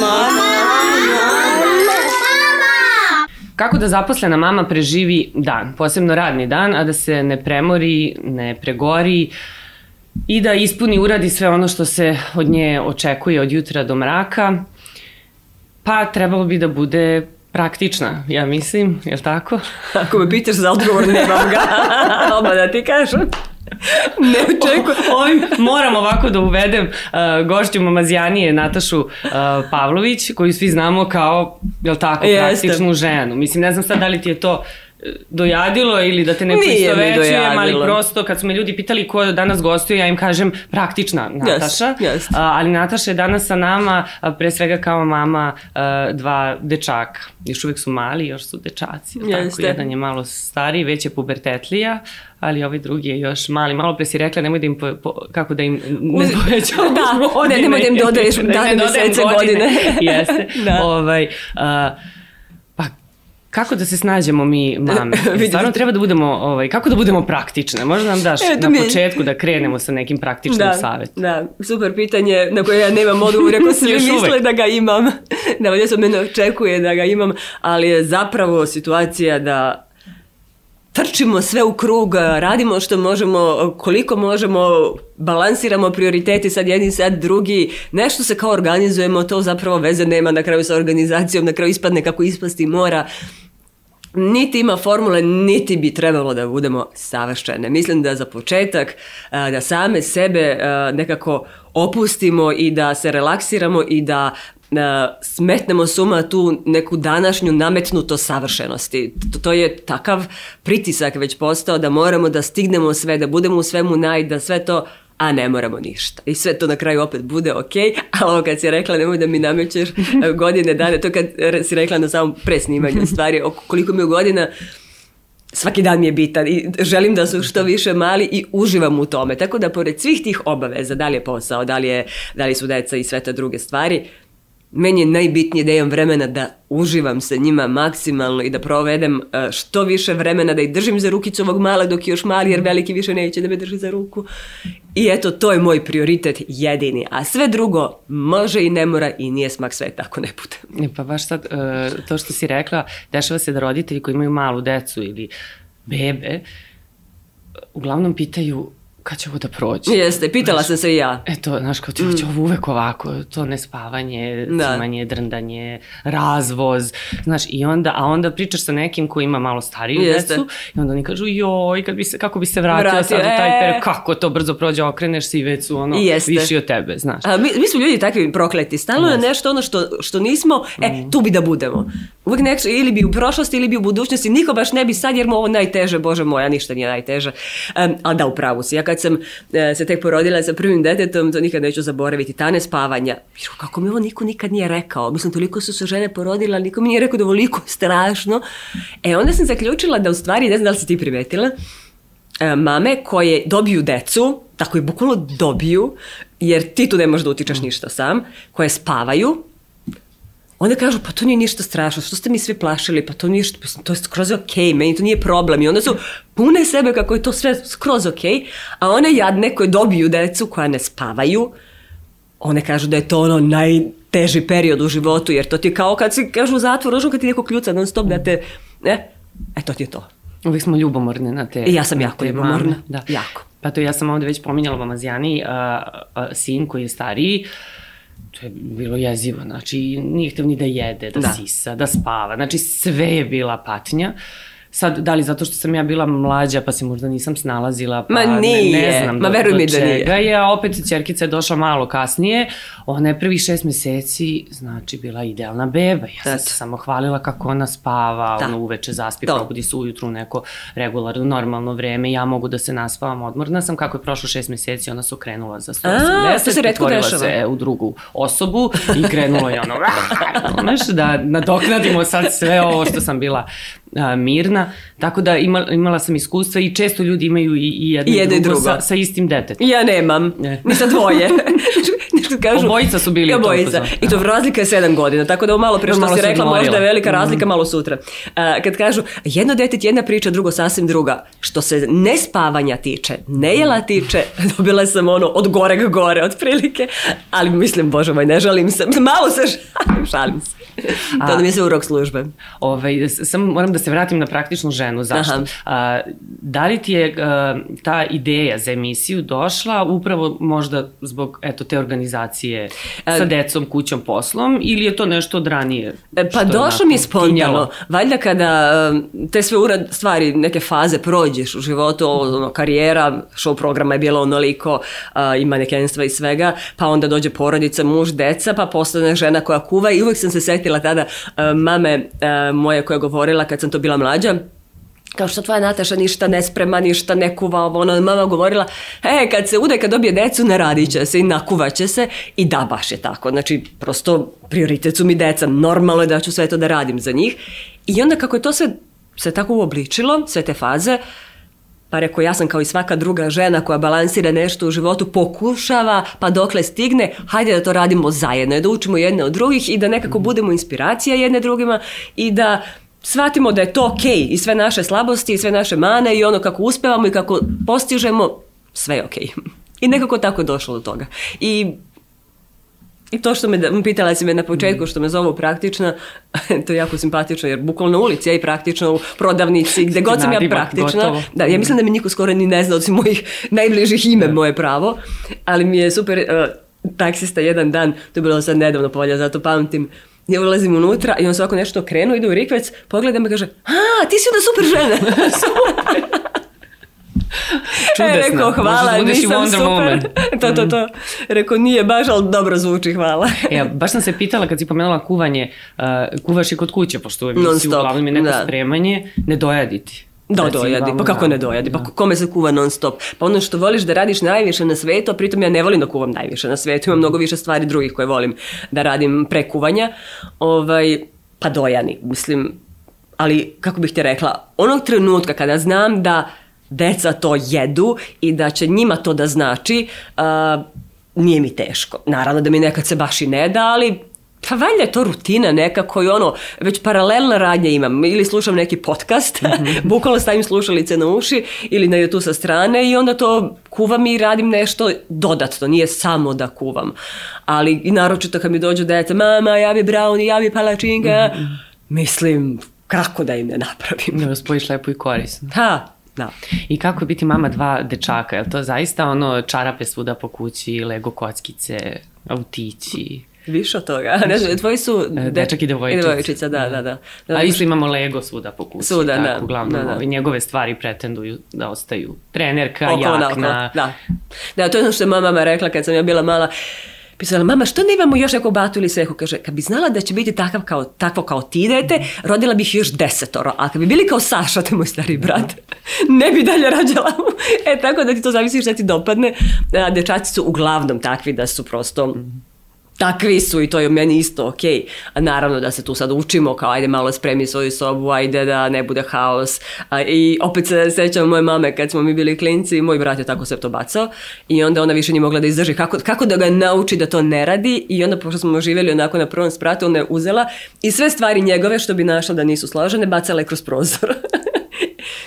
mama, Kako da zaposlena mama preživi dan, posebno radni dan, a da se ne premori, ne pregori i da ispuni, uradi sve ono što se od nje očekuje od jutra do mraka, pa trebalo bi da bude praktična, ja mislim, je li tako? Ako me pitaš za odgovor, nemam ga, oba da ti kažem. ne očekujem. Oj, moram ovako da uvedem uh, gošću Mamazjanije, Natašu uh, Pavlović, koju svi znamo kao, jel tako, praktičnu ženu. Mislim, ne znam sad da li ti je to dojadilo ili da te neko ne poistovećujem, ali prosto kad su me ljudi pitali ko je danas gostio, ja im kažem praktična Nataša. Yes, yes. A, ali Nataša je danas sa nama a, pre svega kao mama a, dva dečaka. Još uvek su mali, još su dečaci. Yes, tako, jedan je malo stariji, već je pubertetlija, ali ovi drugi je još mali. Malo pre si rekla, nemoj da im, po, po, kako da im ne povećavaš da, godine. Ne, nemoj da im dodaješ da, dane, da, mesece, godine. godine. Jeste. da. Ovaj, uh, Kako da se snađemo mi, mame? Stvarno treba da budemo, ovaj, kako da budemo praktične? Možda nam daš e, na mi... početku da krenemo sa nekim praktičnim da, savjetom. Da, super pitanje na koje ja nemam odgovor, ako svi misle uvek. da ga imam. Da, ovdje se mene očekuje da ga imam, ali je zapravo situacija da trčimo sve u krug, radimo što možemo, koliko možemo, balansiramo prioriteti sad jedni, sad drugi, nešto se kao organizujemo, to zapravo veze nema na kraju sa organizacijom, na kraju ispadne kako ispasti mora niti ima formule, niti bi trebalo da budemo savršene. Mislim da za početak e, da same sebe e, nekako opustimo i da se relaksiramo i da e, smetnemo suma tu neku današnju nametnuto savršenosti. To je takav pritisak već postao da moramo da stignemo sve, da budemo u svemu naj, da sve to a ne moramo ništa. I sve to na kraju opet bude ok, ali ovo kad si rekla nemoj da mi namećeš e, godine dane, to kad si rekla na samom presnimanju stvari, koliko mi je godina, svaki dan mi je bitan i želim da su što više mali i uživam u tome. Tako da pored svih tih obaveza, da li je posao, da li, je, da li su deca i sve te druge stvari, meni je najbitnije da imam vremena da uživam sa njima maksimalno i da provedem e, što više vremena da ih držim za rukicu ovog mala dok je još mali jer veliki više neće da me drži za ruku i eto to je moj prioritet jedini a sve drugo može i ne mora i nije smak sveta ako ne bude e, pa baš sad e, to što si rekla dešava se da roditelji koji imaju malu decu ili bebe uglavnom pitaju kad će ovo da prođe? Jeste, pitala znaš, sam se i ja. Eto, znaš, kao će, mm. će ovo uvek ovako, to nespavanje, da. cimanje, drndanje, razvoz, znaš, i onda, a onda pričaš sa nekim koji ima malo stariju Jeste. decu i onda oni kažu, joj, kad bi se, kako bi se vratila Vratio, sad u taj e. per, kako to brzo prođe, okreneš se i već su ono, Jeste. viši od tebe, znaš. A, mi, mi smo ljudi takvi prokleti, stalno je nešto ono što, što nismo, e, mm. tu bi da budemo. Uvijek nek, ili bi u prošlosti ili bi u budućnosti, niko baš ne bi sad jer mu ovo najteže, bože moja, ništa nije najteže. Um, ali da, u pravu si. Ja kad sam uh, se tek porodila sa prvim detetom, to nikad neću zaboraviti, tane spavanja. kako mi ovo niko nikad nije rekao? Mislim, toliko su se žene porodila, niko mi nije rekao da ovoliko strašno. E, onda sam zaključila da u stvari, ne znam da li si ti primetila, uh, mame koje dobiju decu, tako i bukvalno dobiju, jer ti tu ne možeš da utičeš ništa sam, koje spavaju, Onda kažu, pa to nije ništa strašno, što ste mi svi plašili, pa to nije ništa, mislim, to je skroz okej, okay, meni to nije problem. I onda su pune sebe kako je to sve skroz okej, okay, a one jadne koje dobiju decu koja ne spavaju, one kažu da je to ono najteži period u životu, jer to ti je kao kad si, kažu, u zatvoru, ono kad ti neko kljuca non stop da te, ne, e, to ti je to. Uvijek smo ljubomorne na te... I ja sam jako ljubomorna, mame, da, da. jako. Pa to ja sam ovde već pominjala vam Azijani, sin koji je stariji, to je bilo jezivo, znači nije hteo ni da jede, da, da. sisa, da spava, znači sve je bila patnja. Uh, Sad, da li zato što sam ja bila mlađa, pa se možda nisam snalazila, pa Ma nije. Ne, ne znam Ma do, veruj do da čega. nije. Ja, opet čerkica je došla malo kasnije, ona je prvi šest meseci, znači, bila idealna beba. Ja sam se samo hvalila kako ona spava, da. ono uveče zaspi, probudi se ujutru u neko regularno, normalno vreme, ja mogu da se naspavam, odmorna sam, kako je prošlo šest meseci, ona se okrenula za 180, A, to se redko dešava. se u drugu osobu i krenula je ono, znaš, da nadoknadimo sad sve ovo što sam bila a, mirna, tako da imala, imala sam iskustva i često ljudi imaju i, i jedno, I i drugo, drugo. Sa, sa istim detetom. Ja nemam, ne. ni sa dvoje. Kažu, obojica su bili obojica. I to razlika je sedam godina, tako da malo prije što malo si rekla, odmorila. možda je velika mhm. razlika, mm. malo sutra. Uh, kad kažu, jedno dete jedna priča, drugo sasvim druga. Što se ne spavanja tiče, ne jela mhm. tiče, dobila sam ono od goreg gore, otprilike. Ali mislim, bože moj, ne žalim se. Malo se žalim, šalim se. A, to nam je sve urok službe. Ovaj, sam moram da se vratim na praktičnu ženu. Zašto? A, da li ti je a, e, ta ideja za emisiju došla upravo možda zbog eto, te organizacije organizacije e, sa decom, kućom, poslom ili je to nešto od ranije? E, pa došlo mi je Valjda kada e, te sve urad stvari, neke faze prođeš u životu, ono, karijera, show programa je bilo onoliko, ima nekenstva i svega, pa onda dođe porodica, muž, deca, pa postane žena koja kuva i uvek sam se setila tada mame moje koja je govorila kad sam to bila mlađa, kao što tvoja Nataša ništa ne sprema, ništa ne kuva, ovo, ono, mama govorila, e, kad se ude, kad dobije decu, naradit će se i nakuvat će se i da, baš je tako, znači, prosto prioritet su mi deca, normalno je da ću sve to da radim za njih i onda kako je to sve se tako uobličilo, sve te faze, pa rekao, ja sam kao i svaka druga žena koja balansira nešto u životu, pokušava, pa dokle stigne, hajde da to radimo zajedno, da učimo jedne od drugih i da nekako mm. budemo inspiracija jedne drugima i da shvatimo da je to okay, i sve naše slabosti i sve naše mane i ono kako uspevamo i kako postižemo, sve je ok. I nekako tako je došlo do toga. I i to što me da, pitala si me na početku što me zovu praktična, to je jako simpatično jer bukvalno na ulici ja i praktično u prodavnici gde god sam ja praktična. Da, ja mislim da mi niko skoro ni ne zna osim mojih najbližih ime da. moje pravo, ali mi je super uh, taksista jedan dan, to je bilo sad nedavno polja, zato pamtim, Ja ulazim unutra i on svako nešto krenu, ide u rikvec, pogleda me i kaže, a, ti si onda super žena. super. Čudesna. E, rekao, hvala, Možda nisam super. Moment. to, to, to. Mm. Rekao, nije baš, ali dobro zvuči, hvala. ja, baš sam se pitala kad si pomenula kuvanje, uh, kuvaš i kod kuće, pošto je no, uglavnom je neko da. spremanje, ne dojaditi. Da, dojadi. Pa kako da. ne dojadi? Pa da. kome se kuva non stop? Pa ono što voliš da radiš najviše na svetu, a pritom ja ne volim da kuvam najviše na svetu. Imam mhm. mnogo više stvari drugih koje volim da radim pre kuvanja, Ovaj, pa dojani, mislim. Ali, kako bih ti rekla, onog trenutka kada znam da deca to jedu i da će njima to da znači, uh, nije mi teško. Naravno da mi nekad se baš i ne da, ali pa valjda je to rutina neka koju ono, već paralelna radnja imam. Ili slušam neki podcast, mm -hmm. bukvalno stavim slušalice na uši ili na YouTube sa strane i onda to kuvam i radim nešto dodatno, nije samo da kuvam. Ali i naročito kad mi dođu deca mama, ja bi brownie, ja bi palačinka, mm -hmm. mislim, kako da im ne napravim. Ne da spojiš lepo i korisno. Ha, Da. I kako je biti mama dva dečaka? Je li to zaista ono čarape svuda po kući, lego kockice, autići? Više od toga. Ne znam, tvoji su... E, da, de... Dečak i devojčica. I devojčica, da, da, da. da. A isto imamo Lego svuda po kući. Svuda, tako, da. Uglavnom, da, da. njegove stvari pretenduju da ostaju. Trenerka, Okolo, jakna. Da, da, to je ono što je mama rekla kad sam ja bila mala pisala, mama, što ne imamo još neku batu ili sehu? Kaže, kad bi znala da će biti takav kao, takvo kao ti dete, rodila bih još desetoro, a kad bi bili kao Saša, te moj stari brat, ne bi dalje rađala. e, tako da ti to zavisi šta ti dopadne. A, dečaci su uglavnom takvi da su prosto mhm takvi su i to je meni isto ok. A naravno da se tu sad učimo, kao ajde malo spremi svoju sobu, ajde da ne bude haos. A, I opet se sećam moje mame kad smo mi bili klinci, moj brat je tako sve to bacao i onda ona više nije mogla da izdrži. Kako, kako da ga nauči da to ne radi i onda pošto smo živjeli onako na prvom spratu, ona je uzela i sve stvari njegove što bi našla da nisu složene, bacala je kroz prozor.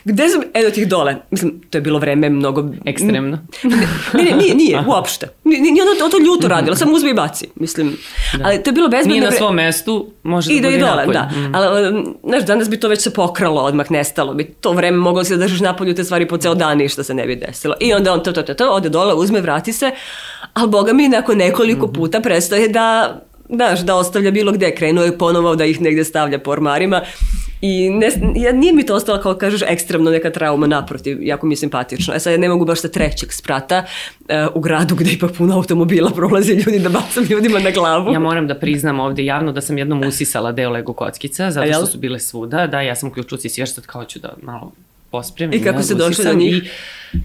Gde sam, eno tih dole, mislim, to je bilo vreme mnogo... Ekstremno. ne, ne, nije, nije, uopšte. Nije, nije ono to ljuto radilo, samo uzme i baci, mislim. Da. Ali to je bilo bezbedno... Nije na svom mestu, može da, da bude i dole, napolje. da. Mm. Ali, um, znaš, danas bi to već se pokralo, odmah nestalo bi. To vreme moglo se da držiš napolju te stvari po ceo dan, i ništa se ne bi desilo. I onda on to, to, to, to, ode dole, uzme, vrati se. Ali, boga mi, nakon nekoliko mhm. puta prestaje da znaš, da ostavlja bilo gde, krenuo je ponovo da ih negde stavlja po ormarima I ne, ja, nije mi to ostala, kao kažeš, ekstremno neka trauma, naprotiv, jako mi je simpatično. E sad ja ne mogu baš sa trećeg sprata uh, u gradu gde ipak puno automobila prolaze ljudi da bacam ljudima na glavu. Ja moram da priznam ovde javno da sam jednom eh. usisala deo Lego kockica, zato što su bile svuda. Da, ja sam uključila usisivač, što kao ću da malo pospremim. I kako ja, se došlo do njih? I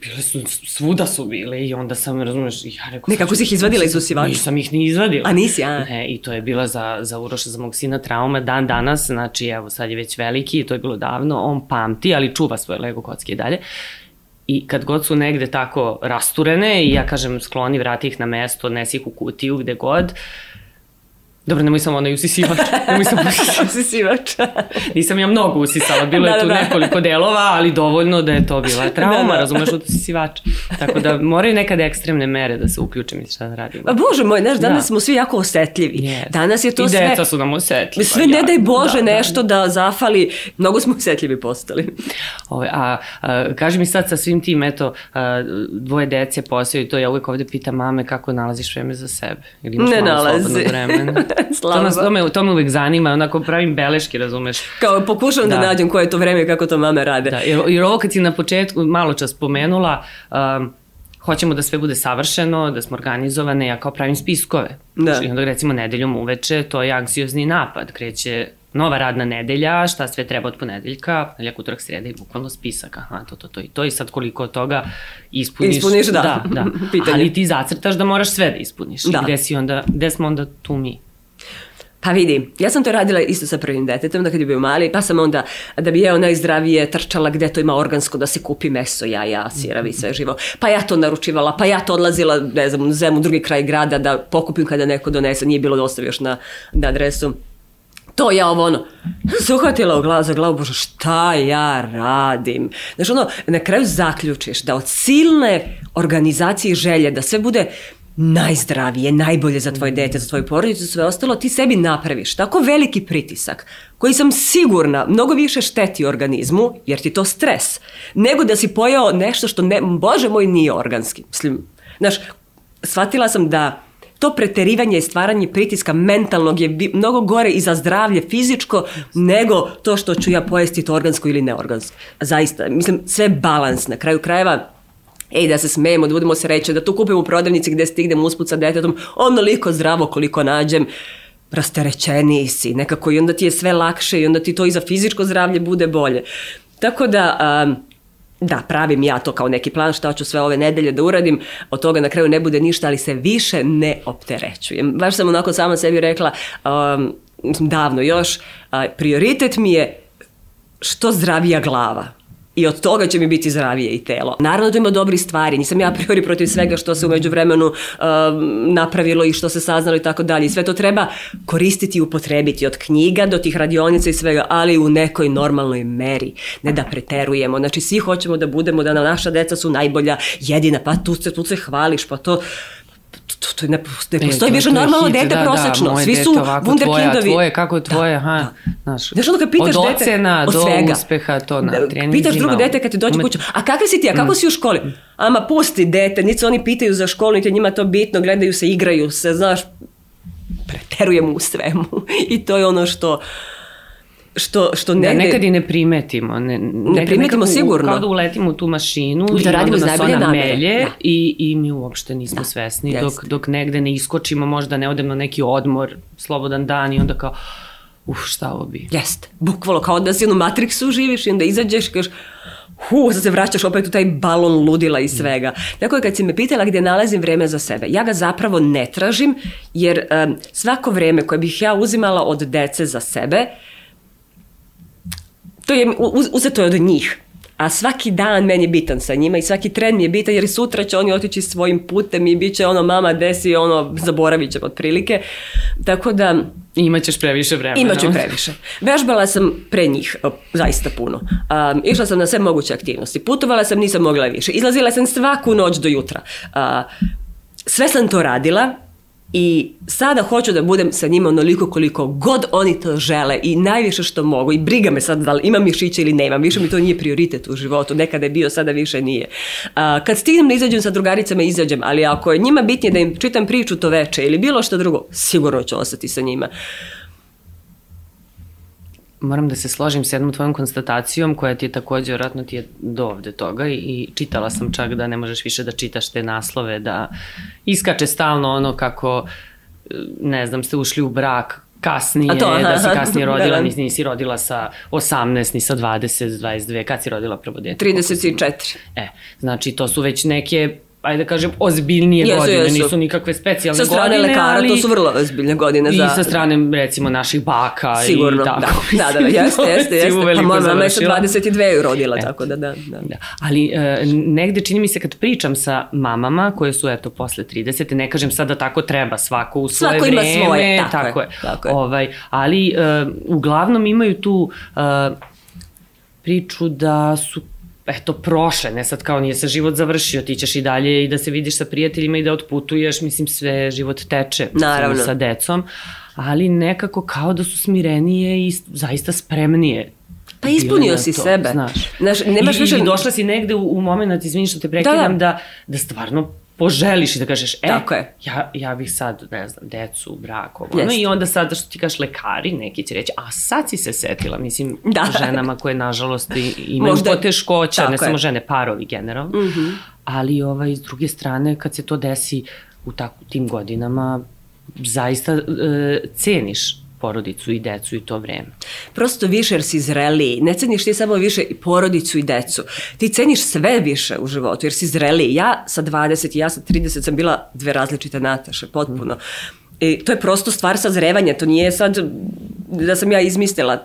bile su, svuda su bile i onda sam, razumeš, ja rekao... Ne, kako si ih izvadila iz usivača? Nisam ih ni izvadila. A nisi, a? Ne, i to je bila za, za Uroša, za mog sina trauma dan danas, znači evo sad je već veliki i to je bilo davno, on pamti, ali čuva svoje Lego kocke i dalje. I kad god su negde tako rasturene i ja kažem skloni, vrati ih na mesto, nesi ih u kutiju, gde god, uh, Dobro, nemoj samo onaj usisivač. Nemoj samo usisivač. Nisam ja mnogo usisala, bilo da, je tu da, da, nekoliko delova, ali dovoljno da je to bila da, trauma, da, da. razumeš, od usisivača. Tako da moraju nekada ekstremne mere da se uključim mi šta da radim. Pa bože moj, znaš, danas da. smo svi jako osetljivi. Yes. Danas je to I sve... I deca su nam osetljiva. Sve ne daj bože da, da. nešto da. da zafali. Mnogo smo osetljivi postali. Ove, a, a, kaži mi sad sa svim tim, eto, a, dvoje dece posao i to ja uvek ovde pitam mame kako nalaziš vreme za sebe. Ili imaš ne malo nalazi. slobodno vremena. to, nas, to, me, to me uvek zanima, onako pravim beleške, razumeš. Kao pokušavam da, da nađem koje je to vreme kako to mame rade. Da, jer, jer ovo kad si na početku malo čas spomenula, um, hoćemo da sve bude savršeno, da smo organizovane, ja kao pravim spiskove. Da. I znači, onda recimo nedeljom uveče, to je anksiozni napad, kreće nova radna nedelja, šta sve treba od ponedeljka, ponedeljak, utorak, sreda i bukvalno spisak, aha, to, to, to i to i sad koliko od toga ispuniš. Ispuniš, da. Da, da. Pitanje. Ali ti zacrtaš da moraš sve da ispuniš. Da. I gde, si onda, gde smo onda tu mi? Pa vidi, ja sam to radila isto sa prvim detetom, da kad je bio mali, pa sam onda, da bi je ona najzdravije, trčala gde to ima organsko, da se kupi meso, jaja, siravi, sve živo. Pa ja to naručivala, pa ja to odlazila, ne znam, u zemu, drugi kraj grada da pokupim kada neko donese, nije bilo dostav još na, na adresu. To ja ovo ono, se u glavu za glavu, bože šta ja radim? Znaš ono, na kraju zaključiš da od silne organizacije želje da sve bude najzdravije, najbolje za tvoje dete, za tvoju porodicu, sve ostalo, ti sebi napraviš tako veliki pritisak koji sam sigurna mnogo više šteti organizmu, jer ti to stres, nego da si pojao nešto što, ne, bože moj, nije organski. Mislim, znaš, shvatila sam da to preterivanje i stvaranje pritiska mentalnog je mnogo gore i za zdravlje fizičko nego to što ću ja pojesti to organsko ili neorgansko. Zaista, mislim, sve balans na kraju krajeva ej, da se smijemo, da budemo srećni, da to kupim u prodavnici gde stignem usput sa detetom, onoliko zdravo koliko nađem rasterećeniji si nekako i onda ti je sve lakše i onda ti to i za fizičko zdravlje bude bolje. Tako da, um, da, pravim ja to kao neki plan šta ću sve ove nedelje da uradim, od toga na kraju ne bude ništa, ali se više ne opterećujem. Baš sam onako sama sebi rekla, um, davno još, uh, prioritet mi je što zdravija glava i od toga će mi biti zdravije i telo. Naravno da ima dobri stvari, nisam ja a priori protiv svega što se umeđu vremenu uh, um, napravilo i što se saznalo i tako dalje. sve to treba koristiti i upotrebiti od knjiga do tih radionica i svega, ali u nekoj normalnoj meri. Ne da preterujemo. Znači svi hoćemo da budemo, da naša deca su najbolja jedina, pa tu se, tu se hvališ, pa to to, to ne, ne e, postoji više normalno hit, dete da, prosečno. Da, Svi su wunderkindovi. Tvoja, tvoje, kako da, tvoje, da, ha. Znaš, znaš, ono kad pitaš od ocena dete, do svega. uspeha, to na da, treninzima. Pitaš drugo dete kad ti dođe umet... kuću, a kakve si ti, a kako mm. si u školi? Ama pusti dete, niti se oni pitaju za školu, niti njima to bitno, gledaju se, igraju se, znaš, preterujem u svemu. I to je ono što što, što da, negde... Da, nekad i ne primetimo. Ne, ne primetimo sigurno. U, kao da uletimo u tu mašinu da i da radimo onda nas ona melje da. i, i mi uopšte nismo da, svesni. Dok, dok negde ne iskočimo, možda ne odem na neki odmor, slobodan dan i onda kao, uf, šta ovo bi. Jeste, bukvalo, kao da si u Matrixu živiš i onda izađeš i kažeš, hu, sad se vraćaš opet u taj balon ludila i svega. Tako da kad si me pitala gde nalazim vreme za sebe, ja ga zapravo ne tražim, jer um, svako vreme koje bih ja uzimala od dece za sebe, uh, to je uzeto je od njih. A svaki dan meni je bitan sa njima i svaki tren mi je bitan jer sutra će oni otići svojim putem i bit će ono mama desi ono zaboravit ćemo otprilike. Tako da... Imaćeš previše vremena. Imaću previše. Vežbala sam pre njih zaista puno. Um, išla sam na sve moguće aktivnosti. Putovala sam, nisam mogla više. Izlazila sam svaku noć do jutra. Uh, sve sam to radila I sada hoću da budem sa njima onoliko koliko god oni to žele i najviše što mogu i briga me sad da li imam mišiće ili nemam, više mi to nije prioritet u životu, nekada je bio, sada više nije. A, kad stignem da izađem sa drugaricama, izađem, ali ako je njima bitnije da im čitam priču to veče ili bilo što drugo, sigurno ću ostati sa njima moram da se složim s jednom tvojom konstatacijom koja ti je takođe, vjerojatno ti je do ovde toga i, i čitala sam čak da ne možeš više da čitaš te naslove, da iskače stalno ono kako ne znam, ste ušli u brak kasnije, A to, da si kasnije rodila, da, da, nisi, nisi rodila sa 18, ni sa 20, 22, kad si rodila prvo dete? 34. E, znači to su već neke ajde da kažem, ozbiljnije jesu, godine, jesu. nisu nikakve specijalne godine. Sa strane godine, lekara ali... to su vrlo ozbiljne godine. I za... I sa strane, recimo, naših baka Sigurno, i tako. Da. da, da, da, jeste, jeste, jeste. Pa moja mama je sa 22 rodila, eto. tako da, da, da. da. Ali e, negde čini mi se kad pričam sa mamama koje su, eto, posle 30, ne kažem sad da tako treba, svako u svoje svako vreme. Svako ima svoje, tako, tako je. je. Tako je. Ovaj, ali, e, uglavnom imaju tu e, priču da su eto, prošle, ne sad kao nije se život završio, ti ćeš i dalje i da se vidiš sa prijateljima i da otputuješ, mislim sve, život teče Naravno. sa decom, ali nekako kao da su smirenije i zaista spremnije Pa ispunio si to, sebe. Znaš, znaš nemaš I, više... I došla si negde u, u moment, izvini što te da, prekidam, da, da. da, da stvarno poželiš i da kažeš, e, Tako je. ja, ja bih sad, ne znam, decu, brak, ovo, ono, i onda sad što ti kaš lekari, neki će reći, a sad si se setila, mislim, da. ženama koje, nažalost, imaju Možda... poteškoća, ne je. samo žene, parovi generalno, mm -hmm. ali ovaj, s druge strane, kad se to desi u tako, tim godinama, zaista e, ceniš porodicu i decu i to vreme. Prosto više jer si zreliji. Ne ceniš ti samo više i porodicu i decu. Ti ceniš sve više u životu jer si zreliji. Ja sa 20 i ja sa 30 sam bila dve različite Nataše, potpuno. I to je prosto stvar sazrevanja, to nije sad da sam ja izmislila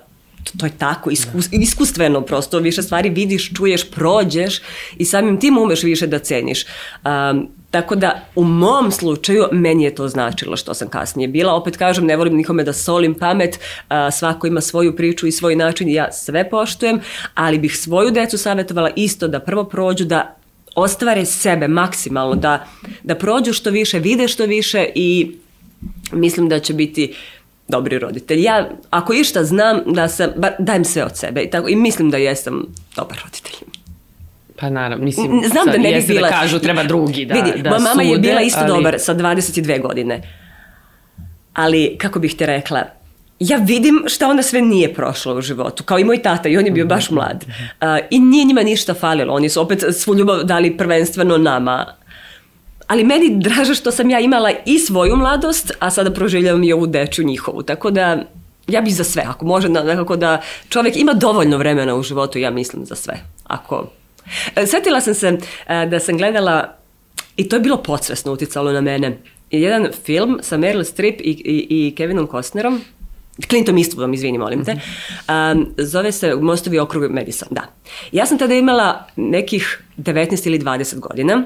to, to je tako, iskus, iskustveno prosto, više stvari vidiš, čuješ, prođeš i samim tim umeš više da ceniš. Um, Tako da u mom slučaju meni je to značilo što sam kasnije bila. Opet kažem, ne volim nikome da solim pamet, a, svako ima svoju priču i svoj način ja sve poštujem, ali bih svoju decu savjetovala isto da prvo prođu da ostvare sebe maksimalno, da, da prođu što više, vide što više i mislim da će biti dobri roditelj. Ja, ako išta znam, da sam, ba, dajem sve od sebe i, tako, i mislim da jesam dobar roditelj. Pa naravno, mislim, Znam da ne bi da bila. da kažu treba drugi da, Vidi, da moja mama sude, je bila isto ali... dobar sa 22 godine. Ali, kako bih te rekla, ja vidim šta ona sve nije prošla u životu, kao i moj tata i on je bio baš mlad. Uh, I nije njima ništa falilo, oni su opet svu ljubav dali prvenstveno nama. Ali meni draže što sam ja imala i svoju mladost, a sada proživljavam i ovu dečju njihovu, tako da ja bih za sve, ako može nekako da čovjek ima dovoljno vremena u životu, ja mislim za sve, ako E, Setila sam se e, da sam gledala, i to je bilo podsvesno uticalo na mene, jedan film sa Meryl Streep i, i, i Kevinom Costnerom, Clintom Eastwoodom, izvini, molim te. Um, zove se Mostovi okrug Madison, da. Ja sam tada imala nekih 19 ili 20 godina.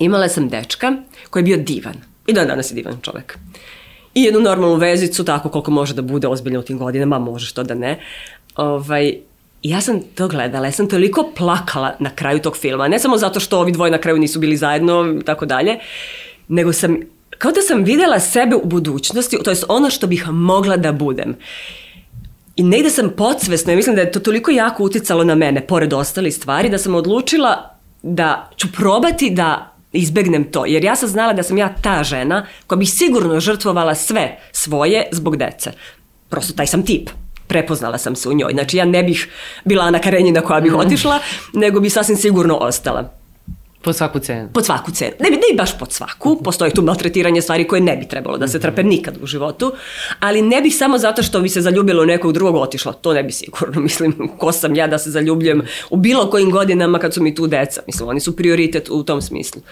Imala sam dečka koji je bio divan. I dan danas je divan čovek. I jednu normalnu vezicu, tako koliko može da bude ozbiljno u tim godinama, može što da ne. Ovaj, ja sam to gledala, ja sam toliko plakala na kraju tog filma, ne samo zato što ovi dvoje na kraju nisu bili zajedno i tako dalje, nego sam, kao da sam videla sebe u budućnosti, to je ono što bih mogla da budem. I negde sam podsvesno, ja mislim da je to toliko jako uticalo na mene, pored ostalih stvari, da sam odlučila da ću probati da izbegnem to, jer ja sam znala da sam ja ta žena koja bi sigurno žrtvovala sve svoje zbog dece. Prosto taj sam tip prepoznala sam se u njoj. Znači ja ne bih bila Ana Karenjina koja bih mm. otišla, nego bi sasvim sigurno ostala. Po svaku cenu. Po svaku cenu. Ne ne baš po svaku, mhm. postoji tu maltretiranje stvari koje ne bi trebalo da se mhm. trpe nikad u životu, ali ne bih samo zato što bi se zaljubilo u nekog drugog otišla, to ne bi sigurno, mislim, ko sam ja da se zaljubljujem u bilo kojim godinama kad su mi tu deca, mislim, oni su prioritet u tom smislu.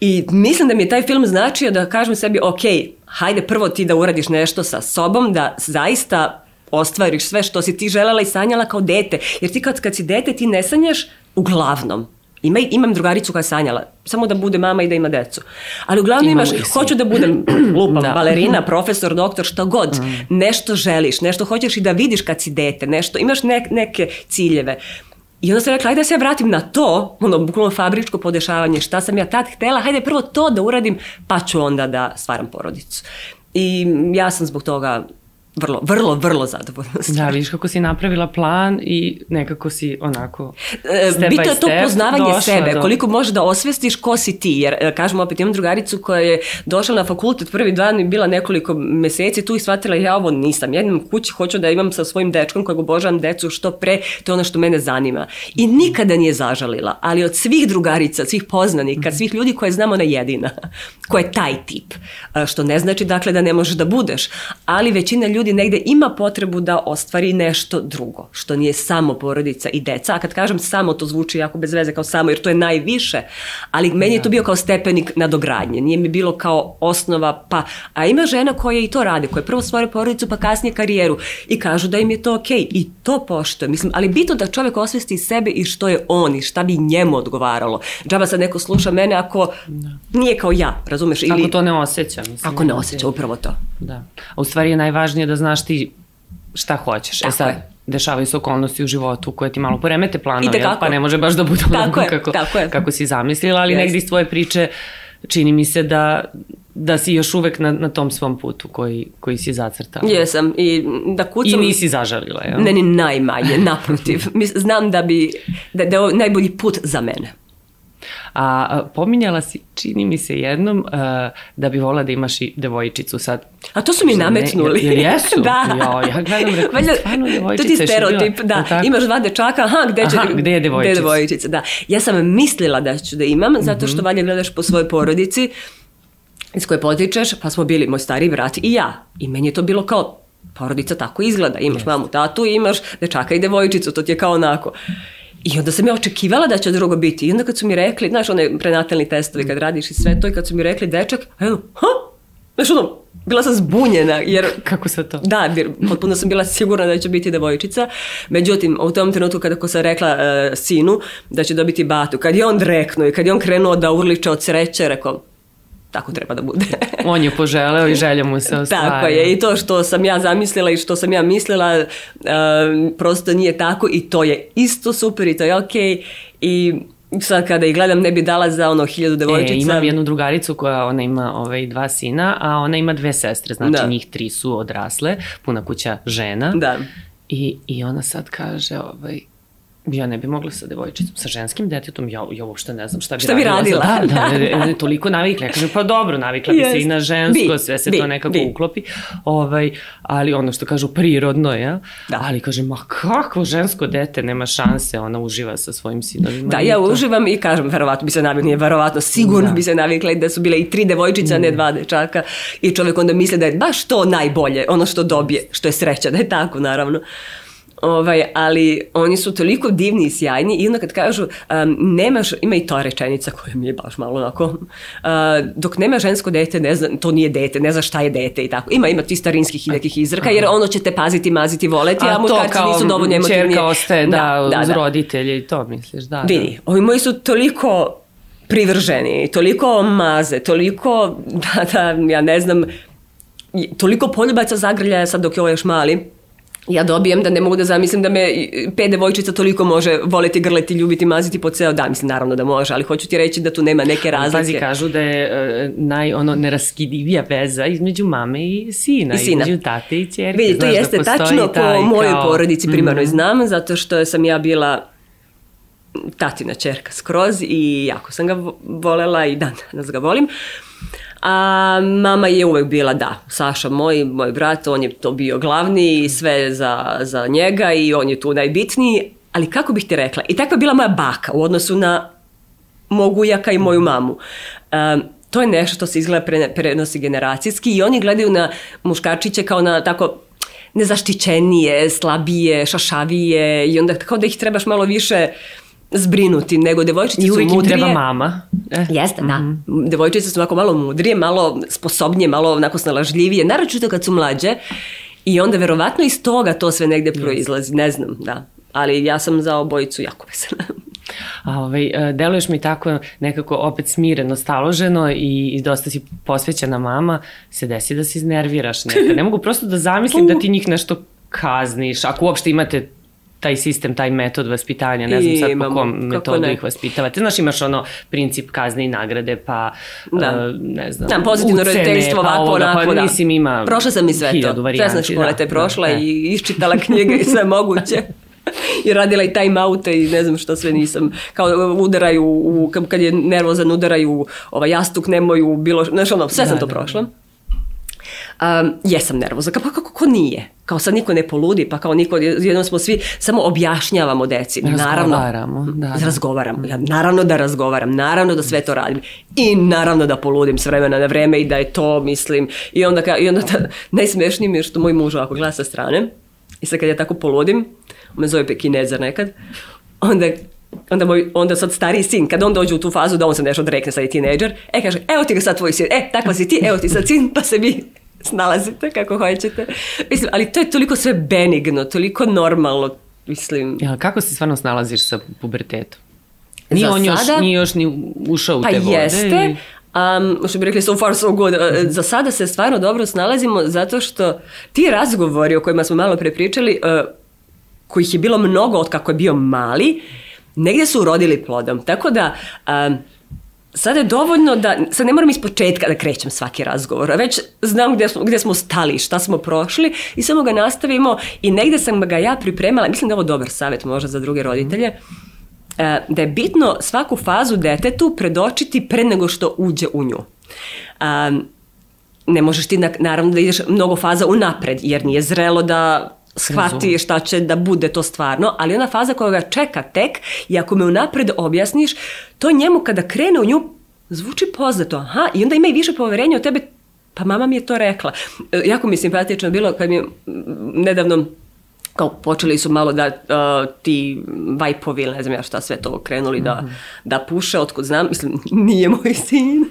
I mislim da mi je taj film značio da kažem sebi, ok, hajde prvo ti da uradiš nešto sa sobom, da zaista ostvariš sve što si ti želela i sanjala kao dete. Jer ti kad, kad si dete ti ne sanjaš uglavnom. Ima, imam drugaricu koja sanjala, samo da bude mama i da ima decu. Ali uglavnom Imamo imaš, hoću da budem lupam, da. balerina, profesor, doktor, šta god. Mm. Nešto želiš, nešto hoćeš i da vidiš kad si dete, nešto, imaš ne, neke ciljeve. I onda sam rekla, ajde da se ja vratim na to, ono, bukvalno fabričko podešavanje, šta sam ja tad htela, hajde prvo to da uradim, pa ću onda da stvaram porodicu. I ja sam zbog toga vrlo, vrlo, vrlo zadovoljna. Da, vidiš kako si napravila plan i nekako si onako e, step Bito je to poznavanje sebe, do... koliko možeš da osvestiš ko si ti, jer e, kažem opet imam drugaricu koja je došla na fakultet prvi dan i bila nekoliko meseci tu i shvatila ja ovo nisam, ja idem kući, hoću da imam sa svojim dečkom kojeg obožavam decu što pre, to je ono što mene zanima. I nikada nije zažalila, ali od svih drugarica, svih poznanika, mhm. svih ljudi koje znamo ona jedina, koja je taj tip, e, što ne znači dakle da ne možeš da budeš, ali većina ljudi ljudi negde ima potrebu da ostvari nešto drugo, što nije samo porodica i deca. A kad kažem samo, to zvuči jako bez veze kao samo, jer to je najviše, ali meni je to da. bio kao stepenik nadogradnje. Nije mi bilo kao osnova, pa, a ima žena koja i to rade, koja prvo stvore porodicu, pa kasnije karijeru i kažu da im je to okej okay. i to poštoje. Mislim, ali bitno da čovek osvesti sebe i što je on i šta bi njemu odgovaralo. Džaba sad neko sluša mene ako da. nije kao ja, razumeš? Ili, ako to ne osjeća. Mislim, ako ne da. osjeća, upravo to. Da. A u stvari je najvažnije da znaš ti šta hoćeš. E tako e sad, je dešavaju se okolnosti u životu koje ti malo poremete planove, jel? pa ne može baš da bude onako kako, je. kako si zamislila, ali yes. negde iz tvoje priče čini mi se da, da si još uvek na, na tom svom putu koji, koji si zacrtala. Jesam i da kucam... I nisi zažalila, jel? Ne, ni najmanje, naprotiv. Znam da bi, da, da je najbolji put za mene. A pominjala si, čini mi se jednom, a, da bi vola da imaš i devojčicu sad. A to su mi nametnuli. Ne, jer jesu? da. Jo, ja gledam, rekao, Valja, stvarno devojčica. To ti stereotip, bila, da. Imaš dva dečaka, aha, gde, će, aha, gde je devojčica? Gde je devojčica, da. Ja sam mislila da ću da imam, zato što mhm. valja gledaš po svojoj porodici, iz koje potičeš, pa smo bili moj stari brat i ja. I meni je to bilo kao, porodica tako izgleda. Imaš yes. mamu, tatu, imaš dečaka i devojčicu, to ti je kao onako. I onda sam ja očekivala da će drugo biti. I onda kad su mi rekli, znaš, one prenatalni testovi kad radiš i sve to, i kad su mi rekli dečak, a jedno, ha? Znaš, ono, bila sam zbunjena. Jer, Kako se to? Da, jer potpuno sam bila sigurna da će biti devojčica. Međutim, u tom trenutku kada sam rekla uh, sinu da će dobiti batu, kad je on reknuo i kad je on krenuo da urliče od sreće, rekao, tako treba da bude. On je poželeo i želja mu se ostvarila. Tako je, i to što sam ja zamislila i što sam ja mislila e, prosto nije tako i to je isto super i to je okej okay. i sad kada ih gledam ne bi dala za ono hiljadu e, devojčica. E, imam jednu drugaricu koja ona ima ovaj, dva sina, a ona ima dve sestre, znači da. njih tri su odrasle, puna kuća žena. Da. I, I ona sad kaže, ovaj, ja ne bi mogla sa devojčicom, sa ženskim detetom, ja, ja uopšte ne znam šta bi, šta radila. Šta bi radila? radila? Da, da, da, da, da, toliko navikla. Ja kažem, pa dobro, navikla bi yes. se i na žensko, bi, sve se bi, to nekako bi. uklopi. Ovaj, ali ono što kažu, prirodno je. Ja? Da. Ali kažem, ma kako žensko dete, nema šanse, ona uživa sa svojim sinovima. Da, ja to. uživam i kažem, verovatno bi se navikla, nije verovatno, sigurno da. bi se navikla da su bile i tri devojčica, mm. ne dva dečaka. I čovek onda misli da je baš to najbolje, ono što dobije, što je sreća, da je tako, naravno. Ovaj, ali oni su toliko divni i sjajni i onda kad kažu um, nemaš, ima i ta rečenica koja mi je baš malo onako, uh, dok nema žensko dete, ne zna, to nije dete, ne zna šta je dete i tako. Ima, ima ti starinskih i nekih izraka, jer ono će te paziti, maziti, voleti, a, a muškarci nisu dovoljno emotivni. A to kao čerka ostaje, da, da, da, da. roditelji, to misliš, da. Vidi, da. ovi moji su toliko privrženi, toliko maze, toliko, da, da, ja ne znam, toliko poljubaca zagrljaja sad dok je ovo još mali, ja dobijem da ne mogu da zamislim da me pet devojčica toliko može voleti, grleti, ljubiti, maziti po ceo dan. Mislim, naravno da može, ali hoću ti reći da tu nema neke razlike. Pazi, kažu da je uh, naj, ono, neraskidivija veza između mame i sina, I sina. između tate i čerke. Vidi, to Znaš da jeste da tačno taj, po mojoj kao... porodici primarno mm znam, zato što sam ja bila tatina čerka skroz i jako sam ga volela i dan danas ga volim. Uh, A mama je uvek bila da, Saša moj, moj brat, on je to bio glavni i sve za, za njega i on je tu najbitniji, ali kako bih ti rekla, i takva je bila moja baka u odnosu na mogu jaka i moju mamu. Um, to je nešto što se izgleda pre, prenosi generacijski i oni gledaju na muškačiće kao na tako nezaštićenije, slabije, šašavije i onda kao da ih trebaš malo više uh, zbrinuti, nego devojčice I su mudrije. I uvijek im treba mama. Eh. Jeste, da. Mm Devojčice su ovako malo mudrije, malo sposobnije, malo onako snalažljivije, naročito kad su mlađe. I onda verovatno iz toga to sve negde proizlazi, ne znam, da. Ali ja sam za obojicu jako vesela. A ovaj, e, deluješ mi tako nekako opet smireno, staloženo i, i dosta si posvećena mama, se desi da se iznerviraš nekad. Ne mogu prosto da zamislim da ti njih nešto kazniš, ako uopšte imate taj sistem, taj metod vaspitanja, ne znam I sad imamo, po kom metodu ih vaspitavate. Znaš, imaš ono princip kazne i nagrade, pa da. Uh, ne znam, da, pozitivno ucene, roditeljstvo, pa ovako, onako, pa, da. Mislim, ima prošla sam i sve to. Varijanti, Svesna škola da, te da, prošla da, da. i iščitala knjige i sve moguće. i radila i time oute i ne znam što sve nisam. Kao udaraju, u, kad je nervozan udaraju ovaj, jastuk, nemoju, bilo, znaš ono, sve da, sam to da, da prošla. Da um, jesam nervozna. pa kako ko nije? Kao sad niko ne poludi, pa kao niko, jednom smo svi, samo objašnjavamo deci. Razgovaramo. Naravno, da, da. Razgovaram. Ja, naravno da razgovaram, naravno da sve to radim. I naravno da poludim s vremena na vreme i da je to, mislim. I onda, ka, i onda ta, najsmešnije mi je što moj muž ovako gleda sa strane. I sad kad ja tako poludim, on me zove kinezar nekad, onda onda, moj, onda sad stariji sin, kad on dođe u tu fazu da on se nešto odrekne, sad je tineđer, e kaže, evo ti ga sad tvoj sin, e, takva si ti, evo ti sad sin, pa se mi snalazite kako hoćete. Mislim, ali to je toliko sve benigno, toliko normalno, mislim. Ja, kako se stvarno snalaziš sa pubertetom? Ni on još, sada, nije još ni ušao u pa te vode? Pa jeste, Um, što bi rekli, so far so good. E, za sada se stvarno dobro snalazimo zato što ti razgovori o kojima smo malo prepričali, uh, e, kojih je bilo mnogo od kako je bio mali, negde su urodili plodom. Tako da, um, sada je dovoljno da, sad ne moram iz početka da krećem svaki razgovor, već znam gde smo, gde smo stali, šta smo prošli i samo ga nastavimo i negde sam ga ja pripremala, mislim da je ovo dobar savjet možda za druge roditelje, mhm. eh, da je bitno svaku fazu detetu predočiti pre nego što uđe u nju. Um, ne možeš ti, naravno, da ideš mnogo faza unapred, jer nije zrelo da shvati šta će da bude to stvarno, ali ona faza koja ga čeka tek i ako me unapred objasniš, to njemu kada krene u nju zvuči poznato, aha, i onda ima i više poverenja u tebe, pa mama mi je to rekla. E, jako mi je simpatično bilo kad mi je nedavno kao počeli su malo da uh, ti vajpovi, ne znam ja šta sve to krenuli da, mm -hmm. da puše, otkud znam, mislim, nije moj sin,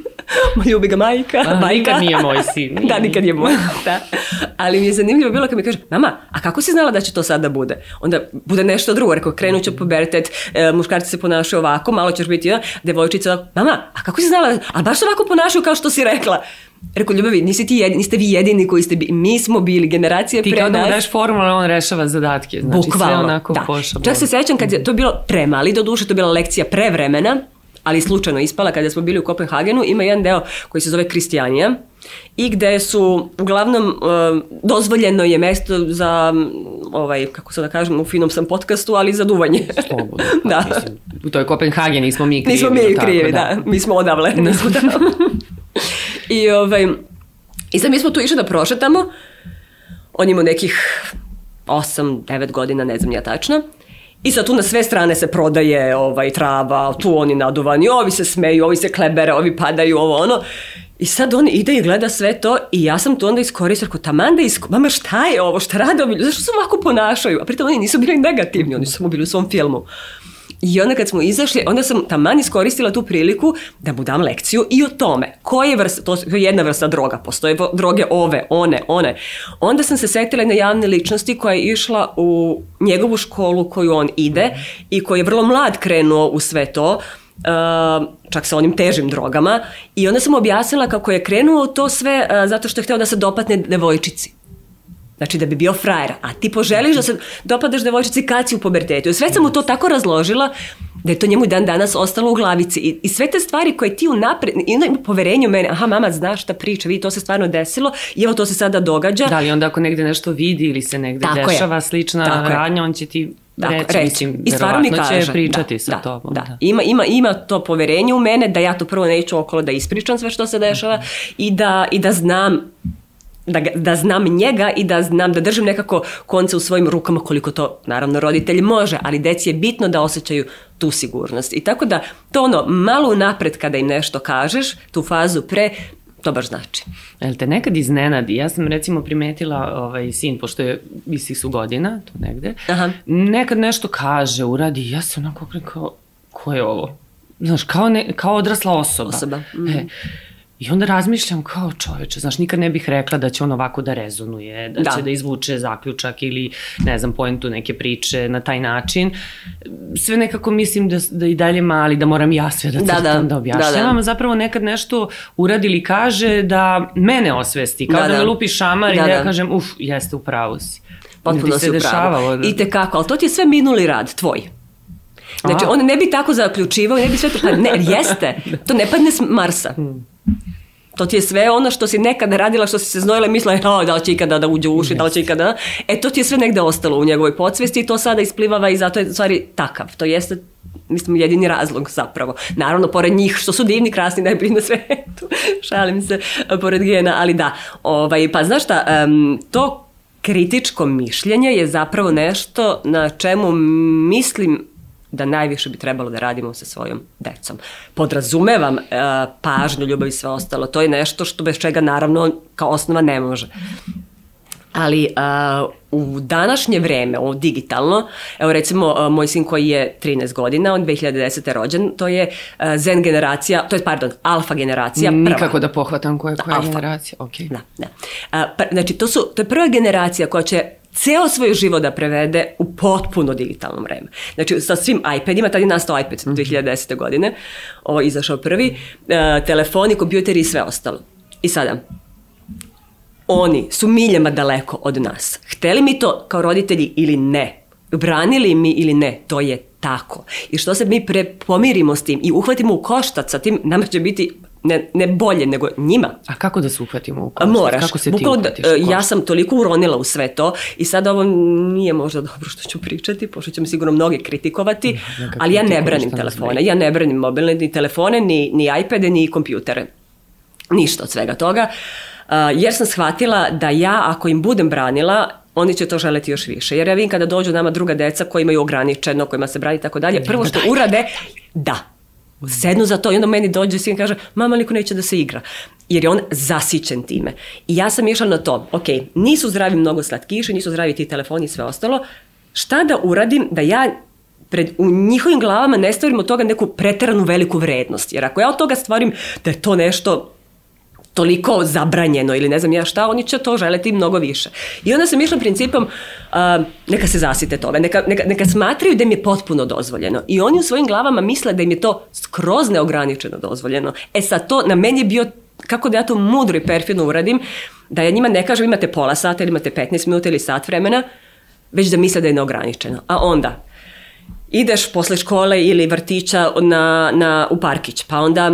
ljubi ga majka. A, majka. Nikad nije moj sin. Da, nije. Da, nikad je moj. Da. Ali mi je zanimljivo bilo kad mi kaže, mama, a kako si znala da će to sada bude? Onda bude nešto drugo, rekao, krenut će pubertet, e, muškarci se ponašaju ovako, malo ćeš biti, ja, devojčica, mama, a kako si znala, a baš se ovako ponašaju kao što si rekla. Rekao, ljubavi, nisi ti jedini, niste vi jedini koji ste bili, mi smo bili generacija ti pre nas. Ti kao da daš formula, on rešava zadatke. Znači, Bukvalno, sve onako da. Čak se sećam kad je to bilo premali, do duše to bila lekcija prevremena, ali slučajno ispala kada smo bili u Kopenhagenu, ima jedan deo koji se zove Kristijanija i gde su uglavnom eh, dozvoljeno je mesto za mm, ovaj kako se da kažem u finom sam podkastu, ali za duvanje. Slobodno. Pa da. Mislim, u toj Kopenhagen nismo mi krivi. Nismo mi krivi, da. da. Mi smo odavle. Da. Nismo da. I ovaj i sad mi smo tu išli da prošetamo. On ima nekih 8, 9 godina, ne znam ja tačno. I sad tu na sve strane se prodaje ovaj, trava, tu oni naduvani, ovi se smeju, ovi se klebere, ovi padaju, ovo ono. I sad on ide i gleda sve to i ja sam tu onda iskoristila, ako taman da isko... mama šta je ovo, šta rade ovi ljudi, zašto se ovako ponašaju? A pritom oni nisu bili negativni, oni su samo bili u svom filmu. I onda kad smo izašli, onda sam taman iskoristila tu priliku da mu dam lekciju i o tome. Koje vrste, to je jedna vrsta droga, postoje droge ove, one, one. Onda sam se setila jedne javne ličnosti koja je išla u njegovu školu koju on ide i koji je vrlo mlad krenuo u sve to. čak sa onim težim drogama i onda sam objasnila kako je krenuo to sve zato što je hteo da se dopatne devojčici. Znači da bi bio frajer, a ti poželiš da se dopadaš devojčici kad si u pubertetu. Sve sam mu to tako razložila da je to njemu dan danas ostalo u glavici. I, i sve te stvari koje ti unapred, ima poverenje u mene, aha mama zna šta priča, vidi to se stvarno desilo i evo to se sada događa. Da li onda ako negde nešto vidi ili se negde tako dešava je. slična tako radnja, je. on će ti Tako, reći, reći. Mislim, I stvarno mi kaže, će da, pričati da, sa da, tobom. Da. da. Ima, ima, ima to poverenje u mene da ja to prvo neću okolo da ispričam sve što se dešava mm -hmm. i, da, i da znam da, da znam njega i da znam da držim nekako konce u svojim rukama koliko to naravno roditelj može, ali deci je bitno da osjećaju tu sigurnost. I tako da to ono malo napred kada im nešto kažeš, tu fazu pre, to baš znači. Jel te nekad iznenadi? Ja sam recimo primetila ovaj sin, pošto je istih su godina, tu negde, Aha. nekad nešto kaže, uradi, ja sam onako rekao, ko je ovo? Znaš, kao, ne, kao odrasla osoba. Osoba. Mm. E, mhm. I onda razmišljam kao čoveče, znaš, nikad ne bih rekla da će on ovako da rezonuje, da, da. će da izvuče zaključak ili, ne znam, poentu neke priče na taj način. Sve nekako mislim da, da i dalje mali, da moram ja sve da, da crtam, da, da. da objašnjavam. Da, da. Zapravo nekad nešto uradi ili kaže da mene osvesti, kao da, da. da me lupi šamar da, i da ja da. kažem, uf, jeste, u pravu si. Potpuno si u pravu. Da. I te kako, ali to ti je sve minuli rad, tvoj. Znači, Aha. on ne bi tako zaključivao, ne bi sve to... Pa ne, jeste, to ne padne s Marsa. Hmm To ti je sve ono što si nekada radila, što si se znojila i mislila e, da li će ikada da uđe u uši, yes. da li će ikada. E to ti je sve negde ostalo u njegovoj podsvesti i to sada isplivava i zato je stvari takav. To jeste mislim, jedini razlog zapravo. Naravno, pored njih, što su divni, krasni, najbolji na svetu, šalim se, pored gena, ali da. Ovaj, pa znaš šta, um, to kritičko mišljenje je zapravo nešto na čemu mislim da najviše bi trebalo da radimo sa svojom decom. Podrazumevam e, pažnju, ljubav i sve ostalo. To je nešto što bez čega naravno kao osnova ne može. Ali uh, u današnje vreme, ovo digitalno, evo recimo uh, moj sin koji je 13 godina, on 2010. rođen, to je uh, zen generacija, to je, pardon, alfa generacija prva. Nikako da pohvatam koja, koja alfa. generacija, ok. Da, da. Uh, pr, znači, to, su, to je prva generacija koja će ceo svoj život da prevede u potpuno digitalno vreme. Znači, sa svim iPadima, tada je nastao iPad 2010. Mhm. godine, ovo je izašao prvi, e, telefoni, kompjuteri i sve ostalo. I sada, oni su miljama daleko od nas. Hteli mi to kao roditelji ili ne, branili mi ili ne, to je tako. I što se mi prepomirimo s tim i uhvatimo u koštac sa tim, nama će biti ne, ne bolje, nego njima. A kako da se uhvatimo u koštac? Moraš. Kako se Bukalo, ti da, uhvatiš e, Ja sam toliko uronila u sve to i sad ovo nije možda dobro što ću pričati, pošto će me sigurno mnogi kritikovati, ne, ali ja ne branim da telefone. Znači? Ja ne branim mobilne ni telefone, ni, ni iPade, ni kompjutere. Ništa od svega toga. Uh, jer sam shvatila da ja, ako im budem branila, oni će to želeti još više. Jer ja vidim kada dođu nama druga deca koji imaju ograničeno, kojima se brani i tako dalje, da, prvo što urade, da, sednu za to i onda meni dođe sin kaže mama niko neće da se igra jer je on zasićen time. I ja sam išla na to, ok, nisu zdravi mnogo slatkiše, nisu zdravi ti telefoni i sve ostalo, šta da uradim da ja pred, u njihovim glavama ne stvorim od toga neku preteranu veliku vrednost. Jer ako ja od toga stvorim da je to nešto toliko zabranjeno ili ne znam ja šta, oni će to želeti mnogo više. I onda sam išla principom a, neka se zasite toga, neka, neka, neka smatraju da im je potpuno dozvoljeno. I oni u svojim glavama misle da im je to skroz neograničeno dozvoljeno. E sad to na meni je bio kako da ja to mudro i perfidno uradim, da ja njima ne kažem imate pola sata ili imate 15 minuta ili sat vremena, već da misle da je neograničeno. A onda, ideš posle škole ili vrtića na, na, u parkić, pa onda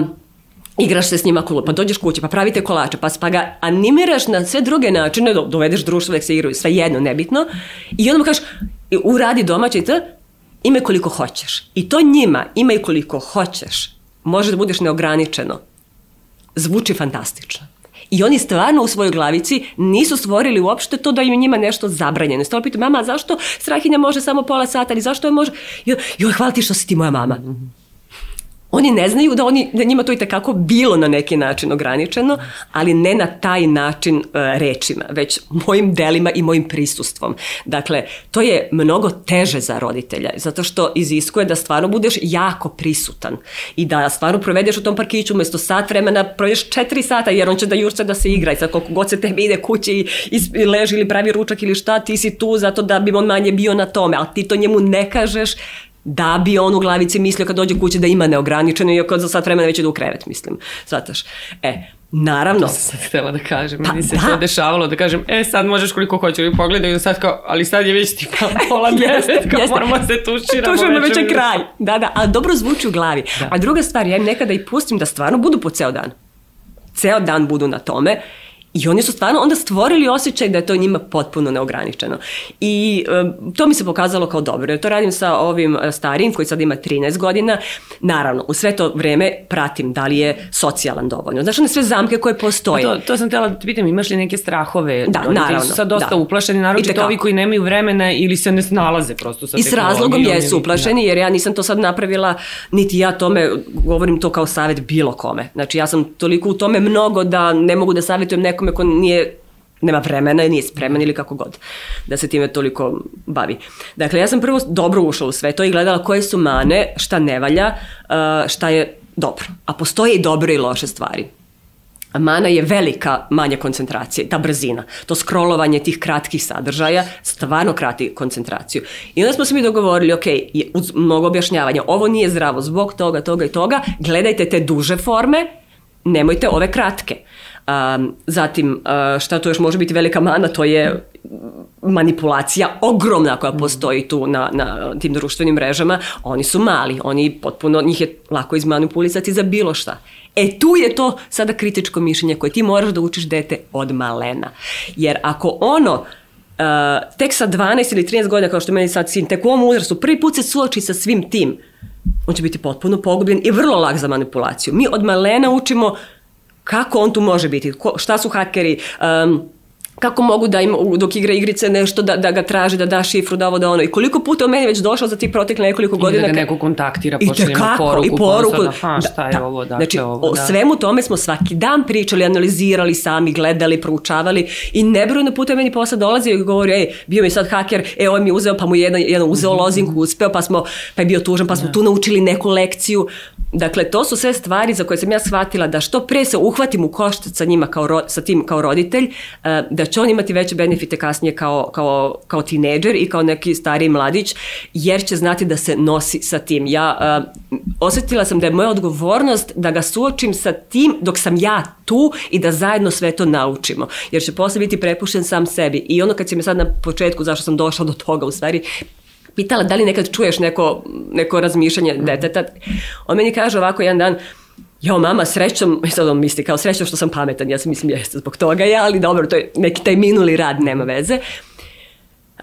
igraš se s njima kolo, pa dođeš kući, pa pravite kolače, pa, pa ga animiraš na sve druge načine, da dovedeš društvo, nek da se igraju, sve jedno, nebitno, i onda mu kažeš, uradi domaće i to, ima koliko hoćeš. I to njima, ima koliko hoćeš. Može da budeš neograničeno. Zvuči fantastično. I oni stvarno u svojoj glavici nisu stvorili uopšte to da im njima nešto zabranjeno. Stalo pitam, mama, zašto Strahinja može samo pola sata, ali zašto je može? Joj, joj, hvala ti što si ti moja mama. Mm -hmm oni ne znaju da, oni, da njima to i takako bilo na neki način ograničeno, ali ne na taj način uh, rečima, već mojim delima i mojim prisustvom. Dakle, to je mnogo teže za roditelja, zato što iziskuje da stvarno budeš jako prisutan i da stvarno provedeš u tom parkiću umesto sat vremena, provedeš četiri sata jer on će da jurca da se igra i sad koliko god se tebi ide kući i, i leži ili pravi ručak ili šta, ti si tu zato da bi on manje bio na tome, ali ti to njemu ne kažeš, da bi on u glavici mislio kad dođe kući da ima neograničeno i kad za sat vremena već da u krevet, mislim. Svataš? E, Naravno. To sam sad htela da kažem. Pa, Meni se da. to dešavalo da kažem, e sad možeš koliko hoćeš ili pogledaj i sad kao, ali sad je već tipa pola deset, kao jeste. moramo se tuširati. Tuširamo već je kraj. Da, da, ali dobro zvuči u glavi. Da. A druga stvar, ja im nekada i pustim da stvarno budu po ceo dan. Ceo dan budu na tome I oni su stvarno onda stvorili osjećaj da je to njima potpuno neograničeno. I um, to mi se pokazalo kao dobro. Ja to radim sa ovim e, starijim koji sad ima 13 godina. Naravno, u sve to vreme pratim da li je socijalan dovoljno. Znaš, one sve zamke koje postoje. Pa to, to sam tela da pitam, imaš li neke strahove? Da, oni naravno. su sad dosta da. uplašeni, naročito da ovi koji nemaju vremena ili se ne snalaze prosto sa I s razlogom jesu da. uplašeni, da. jer ja nisam to sad napravila, niti ja tome, govorim to kao savet bilo kome. Znači, ja sam toliko u tome mnogo da ne mogu da savjetujem nekom nekome ko nije nema vremena i nije spreman ili kako god da se time toliko bavi. Dakle, ja sam prvo dobro ušla u sve to i gledala koje su mane, šta ne valja, šta je dobro. A postoje i dobre i loše stvari. Mana je velika manja koncentracije, ta brzina, to scrollovanje tih kratkih sadržaja stvarno krati koncentraciju. I onda smo se mi dogovorili, ok, uz mnogo objašnjavanja, ovo nije zdravo zbog toga, toga i toga, gledajte te duže forme, nemojte ove kratke. Uh, Um, zatim, uh, šta to još može biti velika mana, to je manipulacija ogromna koja postoji tu na, na tim društvenim mrežama. Oni su mali, oni potpuno, njih je lako izmanipulisati za bilo šta. E tu je to sada kritičko mišljenje koje ti moraš da učiš dete od malena. Jer ako ono uh, tek sa 12 ili 13 godina kao što meni sad sin, tek u ovom uzrastu, prvi put se suoči sa svim tim, on će biti potpuno pogubljen i vrlo lak za manipulaciju. Mi od malena učimo kako on tu može biti, Ko, šta su hakeri, um, kako mogu da im dok igra igrice nešto da, da ga traži, da da šifru, da ovo, da ono. I koliko puta o meni već došao za ti protekle nekoliko godina. I da ga neko kontaktira, pošalje poruku. I poruku. Pa Pozorna, da, ha, da, šta je da, ovo, dakle, znači, ovo, da. o svemu tome smo svaki dan pričali, analizirali sami, gledali, proučavali i nebrojno puta meni posla dolazio i govori, ej, bio mi sad haker, e, on mi je uzeo, pa mu jedan, jedan uzeo mhm. lozinku, uspeo, pa, smo, pa je bio tužan, pa smo ne. Da. tu naučili neku lekciju. Dakle, to su sve stvari za koje sam ja shvatila da što pre se uhvatim u koštac sa njima kao, sa tim kao roditelj, eh, da da će on imati veće benefite kasnije kao, kao, kao tineđer i kao neki stari mladić, jer će znati da se nosi sa tim. Ja uh, osetila sam da je moja odgovornost da ga suočim sa tim dok sam ja tu i da zajedno sve to naučimo. Jer će posle biti prepušten sam sebi. I ono kad si me sad na početku, zašto sam došla do toga u stvari, pitala da li nekad čuješ neko, neko razmišljanje deteta, on meni kaže ovako jedan dan, jo mama srećom, e, sad on misli kao srećom što sam pametan, ja sam mislim jeste zbog toga ja, ali dobro, to je neki taj minuli rad, nema veze.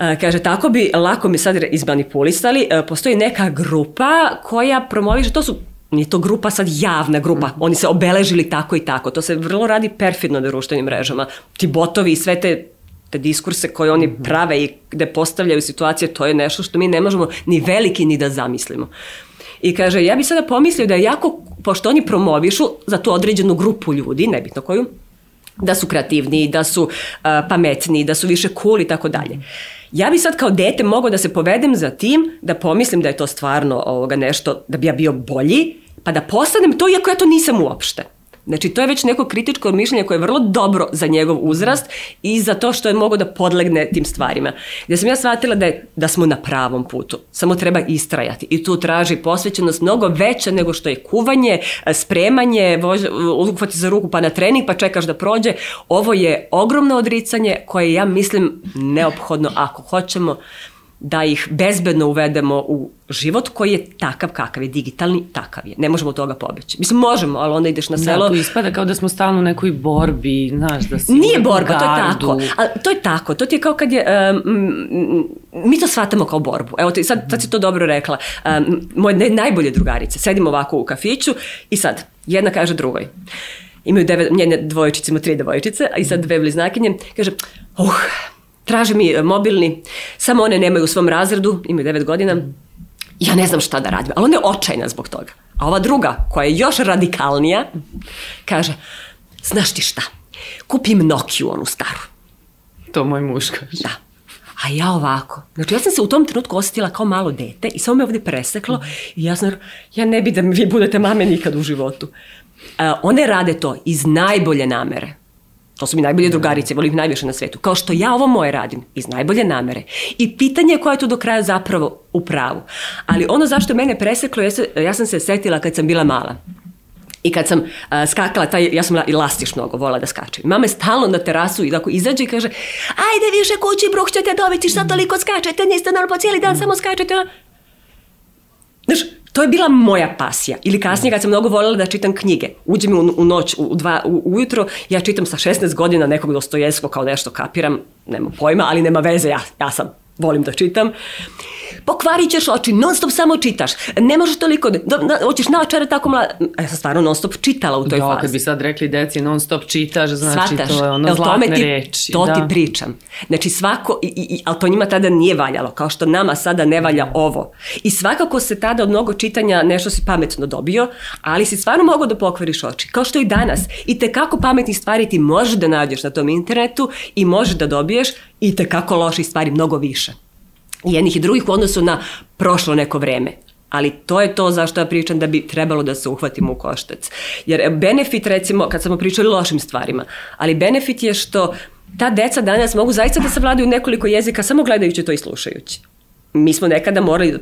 E, kaže, tako bi lako mi sad izmanipulisali, e, postoji neka grupa koja promoviše, to su nije to grupa sad javna grupa, mm. oni se obeležili tako i tako, to se vrlo radi perfidno na društvenim mrežama, ti botovi i sve te te diskurse koje oni mm. prave i gde postavljaju situacije, to je nešto što mi ne možemo ni veliki ni da zamislimo. Uh, I kaže, ja bi sada pomislio da je jako, pošto oni promovišu za tu određenu grupu ljudi, nebitno koju, da su kreativni, da su uh, pametniji, da su više cool i tako dalje. Ja bi sad kao dete mogao da se povedem za tim, da pomislim da je to stvarno ovoga nešto, da bi ja bio bolji, pa da postanem to, iako ja to nisam uopšte. Znači, to je već neko kritičko mišljenje koje je vrlo dobro za njegov uzrast i za to što je mogao da podlegne tim stvarima. Gdje sam ja shvatila da, je, da smo na pravom putu. Samo treba istrajati. I tu traži posvećenost mnogo veća nego što je kuvanje, spremanje, vož, uhvati za ruku pa na trening, pa čekaš da prođe. Ovo je ogromno odricanje koje ja mislim neophodno ako hoćemo da ih bezbedno uvedemo u život koji je takav kakav je, digitalni takav je. Ne možemo od toga pobeći. Mislim, možemo, ali onda ideš na da, selo... Da, to ispada kao da smo stalno u nekoj borbi, znaš, da si... Nije borba, gardu. to je tako. Ali to je tako, to ti je kao kad je... Um, mi to shvatamo kao borbu. Evo, ti, sad, sad si to dobro rekla. Um, moje najbolje drugarice, sedimo ovako u kafiću i sad, jedna kaže drugoj imaju devet, njene dvojčice, ima tri devojčice, a i sad dve bliznakinje, kaže, uh, traže mi e, mobilni, samo one nemaju u svom razredu, imaju 9 godina, ja ne znam šta da radim, ali ona je očajna zbog toga. A ova druga, koja je još radikalnija, kaže, znaš ti šta, kupim Nokiju, onu staru. To moj muž kaže. Da. A ja ovako. Znači, ja sam se u tom trenutku osjetila kao malo dete i samo me ovde preseklo i ja sam, ja ne bi da vi budete mame nikad u životu. Uh, one rade to iz najbolje namere. To su mi najbolje drugarice, volim ih najviše na svetu. Kao što ja ovo moje radim, iz najbolje namere. I pitanje je koja je tu do kraja zapravo u pravu. Ali ono zašto mene preseklo, ja sam se setila kad sam bila mala. I kad sam uh, skakala, taj, ja sam i lastiš mnogo, vola da skačem. Mama je stalno na terasu i tako izađe i kaže ajde više kući, bruh ćete dobiti, šta toliko skačete, niste normalno cijeli dan, samo skačete. Znaš, to je bila moja pasija. Ili kasnije kad sam mnogo voljela da čitam knjige. Uđem u, u noć, u, dva, u, ujutro, ja čitam sa 16 godina nekog Dostojevskog kao nešto kapiram, nema pojma, ali nema veze, ja, ja sam volim da čitam, pokvarit ćeš oči, non stop samo čitaš, ne možeš toliko, da- do, na, hoćeš naočare tako mlada, ja e, sam stvarno non stop čitala u toj da, fazi. Da, bi sad rekli deci non stop čitaš, znači Svataš, to je ono zlatne ti, reči. To da. ti pričam. Znači svako, i, i, ali to njima tada nije valjalo, kao što nama sada ne valja mm. ovo. I svakako se tada od mnogo čitanja nešto si pametno dobio, ali si stvarno mogao da pokvariš oči, kao što i danas. I te kako pametnih stvari ti možeš da nađeš na tom internetu i možeš da dobiješ, i tekako loših stvari mnogo više. I jednih i drugih u odnosu na prošlo neko vreme. Ali to je to zašto ja pričam da bi trebalo da se uhvatimo u koštac. Jer benefit, recimo, kad smo pričali o lošim stvarima, ali benefit je što ta deca danas mogu zaista da savladaju nekoliko jezika samo gledajući to i slušajući. Mi smo nekada morali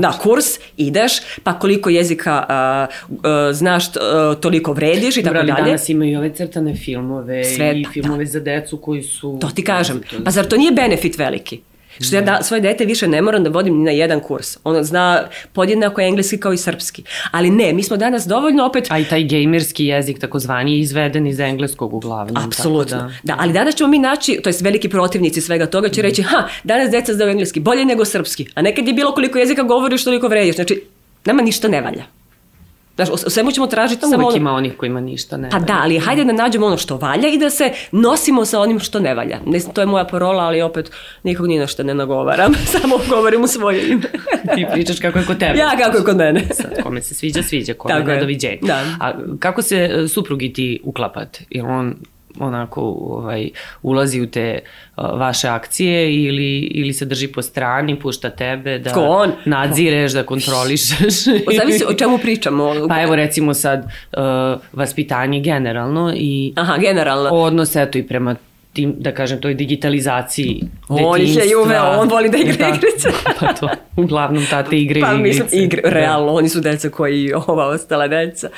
Da, Tačno. Da, kurs, ideš, pa koliko jezika a, a, e, znaš, a, e, toliko vrediš i tako Brali, dalje. Danas imaju i ove crtane filmove Sve, i da, da. filmove da. za decu koji su... To ti kažem. Pa zar to nije benefit veliki? Što ja da, svoje dete više ne moram da vodim ni na jedan kurs. Ono zna podjednako engleski kao i srpski. Ali ne, mi smo danas dovoljno opet... A i taj gejmerski jezik takozvani je izveden iz engleskog uglavnom. Apsolutno. Da. da, ali danas ćemo mi naći, to jest veliki protivnici svega toga će mm. reći, ha, danas deca znaju engleski bolje nego srpski. A nekad je bilo koliko jezika govoriš, toliko vrediš. Znači, nama ništa ne valja. Znaš, o svemu ćemo tražiti samo... Uvijek ima onih kojima ništa ne Pa da, ali hajde da nađemo ono što valja i da se nosimo sa onim što ne valja. Ne to je moja parola, ali opet nikog ni na ne nagovaram. Samo govorim u svoje ime. Ti pričaš kako je kod tebe. Ja kako je kod mene. Sad, kome se sviđa, sviđa. Kome Tako je. Da. A kako se e, suprugi ti uklapate? Jer on onako ovaj, ulazi u te vaše akcije ili, ili se drži po strani, pušta tebe da on? nadzireš, da kontrolišeš. Pa zavisi o čemu pričamo. Pa evo recimo sad uh, vaspitanje generalno i Aha, generalno. odnos eto i prema tim, da kažem, toj digitalizaciji on detinjstva. On je uveo, on voli da igra da, igrice. pa to, uglavnom tate igre pa, igrice. Pa mislim, igre, da. realno, oni su deca koji ova ostala deca.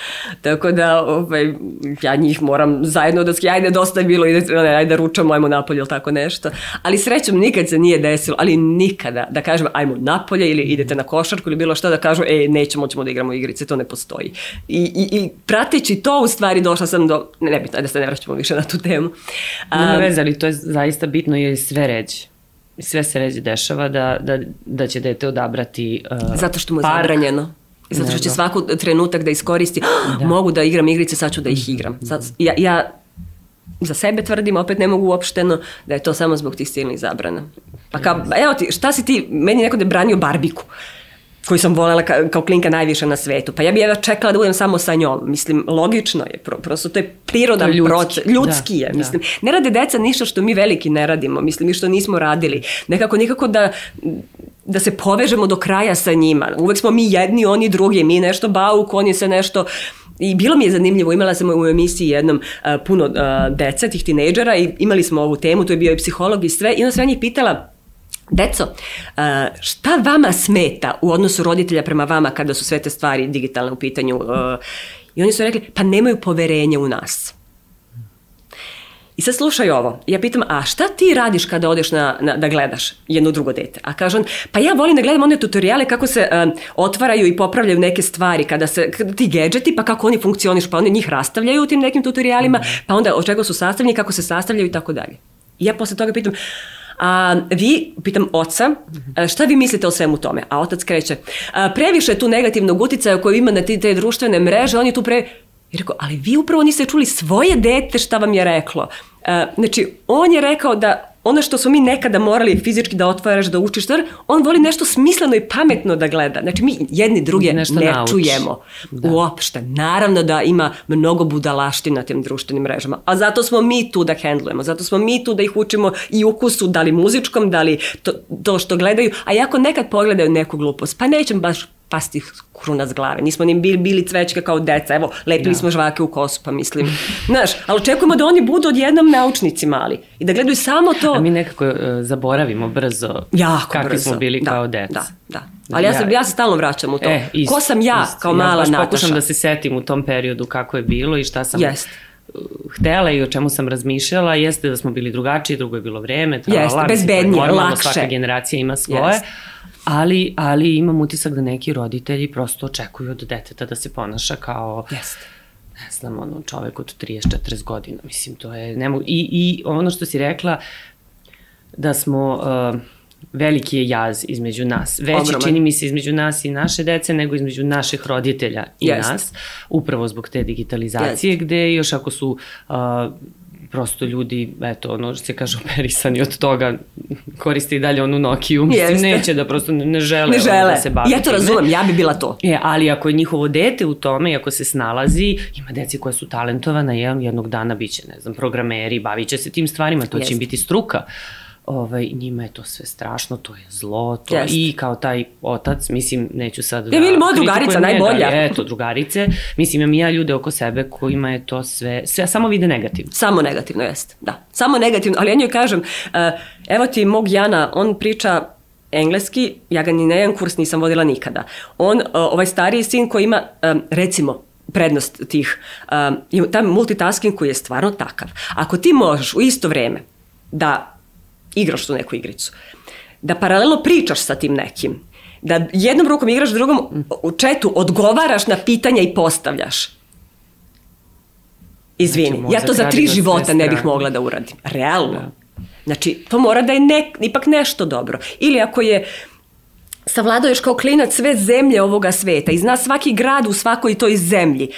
Tako da, ovaj, ja njih moram zajedno da skri, ajde, dosta je bilo, ide, ne, ajde, ručamo, ajmo napolje ili tako nešto. Ali srećom, nikad se nije desilo, ali nikada, da kažem, ajmo napolje ili idete na košarku ili bilo što, da kažu, e, nećemo, ćemo da igramo igrice, to ne postoji. I, i, i prateći to, u stvari, došla sam do, ne, ne bitno, da se ne vraćamo više na tu temu. Um, veze, ali to je zaista bitno jer sve ređe sve se ređe dešava da, da, da će dete odabrati uh, Zato što mu je park. zabranjeno. Zato što će svaku trenutak da iskoristi, da. mogu da igram igrice, sad ću da ih igram. Sad, ja, ja za sebe tvrdim, opet ne mogu uopšteno, da je to samo zbog tih silnih zabrana. Pa kao, evo ti, šta si ti, meni neko da je branio barbiku koju sam volela ka, kao klinka najviše na svetu. Pa ja bih jedva čekala da budem samo sa njom. Mislim, logično je, pro, prosto to je prirodan to je ljudski. proces. Ljudski da, je, mislim. Da. Ne rade deca ništa što mi veliki ne radimo, mislim, i što nismo radili. Nekako, nekako da da se povežemo do kraja sa njima. Uvek smo mi jedni, oni drugi, mi nešto bauk, oni se nešto I bilo mi je zanimljivo, imala sam u emisiji jednom a, puno a, deca, tih tinejdžera i imali smo ovu temu, to je bio i psiholog i sve. I onda sve njih pitala, Deco, eh, šta vama smeta u odnosu roditelja prema vama kada su sve te stvari digitalne u pitanju? Eh, I oni su rekli, pa nemaju poverenja u nas. I sad slušaj ovo, ja pitam, a šta ti radiš kada odeš na, na, da gledaš jedno drugo dete? A kaže on, pa ja volim da gledam one tutoriale kako se um, otvaraju i popravljaju neke stvari, kada se, kada ti gadgeti, pa kako oni funkcioniš, pa oni njih rastavljaju u tim nekim tutorialima, pa onda od čega su sastavljeni, kako se sastavljaju i tako dalje. I ja posle toga pitam, a, vi, pitam oca, e, šta vi mislite o svemu tome? A otac kreće, a, previše je tu negativnog uticaja koji ima na te, te društvene mreže, on je tu pre... I rekao, ali vi upravo niste čuli svoje dete šta vam je reklo znači, on je rekao da ono što smo mi nekada morali fizički da otvaraš, da učiš, on voli nešto smisleno i pametno da gleda. Znači, mi jedni druge nešto ne nauči. čujemo. Da. Uopšte. Naravno da ima mnogo budalašti na tim društvenim mrežama. A zato smo mi tu da hendlujemo. Zato smo mi tu da ih učimo i ukusu, da li muzičkom, da li to, to što gledaju. A i ako nekad pogledaju neku glupost, pa nećem baš pasti kruna z glave. Nismo ni bili, bili cvećke kao deca. Evo, lepili da. smo žvake u kosu, pa mislim. Znaš, ali očekujemo da oni budu odjednom naučnici mali i da gledaju samo to. A mi nekako uh, zaboravimo brzo jako kakvi brzo. smo bili da, kao deca. Da, da. Ali ja, ja, da. se, ja se stalno vraćam u to. E, ist, Ko sam ja ist. kao ja mala Nataša? Ja pokušam da se setim u tom periodu kako je bilo i šta sam... Jest uh, htela i o čemu sam razmišljala jeste da smo bili drugačiji, drugo je bilo vreme, tra, Jeste, bezbednije, lakše. Svaka generacija ima svoje. Jeste ali, ali imam utisak da neki roditelji prosto očekuju od deteta da se ponaša kao... Jeste ne znam, ono, čovek od 30-40 godina, mislim, to je, ne mogu, i, i ono što si rekla, da smo, uh, veliki je jaz između nas. Veći Ogroman. čini mi se između nas i naše dece nego između naših roditelja i Jest. nas. Upravo zbog te digitalizacije Jest. gde još ako su uh, prosto ljudi, eto, ono se kaže operisani od toga, koriste i dalje onu Nokiju, mislim, neće da prosto ne žele, ne žele. Ono da se bavi. Ja to razumem, ja bi bila to. E, ali ako je njihovo dete u tome i ako se snalazi, ima deci koja su talentovana, jednog dana biće, ne znam, programeri, bavit će se tim stvarima, to Jeste. će im biti struka. Uh, ovaj, njima je to sve strašno, to je zlo, to Jest. i kao taj otac, mislim, neću sad... Da, vidimo, drugarica, najbolja. Da, eto, drugarice, mislim, imam ja ljude oko sebe kojima je to sve, sve samo vide negativno. Samo negativno, jeste, da. Samo negativno, ali ja njoj kažem, uh, evo ti mog Jana, on priča engleski, ja ga ni na jedan kurs nisam vodila nikada. On, uh, ovaj stariji sin koji ima, um, recimo, prednost tih, um, taj multitasking koji je stvarno takav. Ako ti možeš u isto vreme da igraš tu neku igricu. Da paralelno pričaš sa tim nekim. Da jednom rukom igraš, drugom u četu odgovaraš na pitanja i postavljaš. Izvini, znači, ja to za tri života ne bih mogla da uradim. Da. Realno. Znači, to mora da je ne, ipak nešto dobro. Ili ako je savladao još kao klinac sve zemlje ovoga sveta i zna svaki grad u svakoj toj zemlji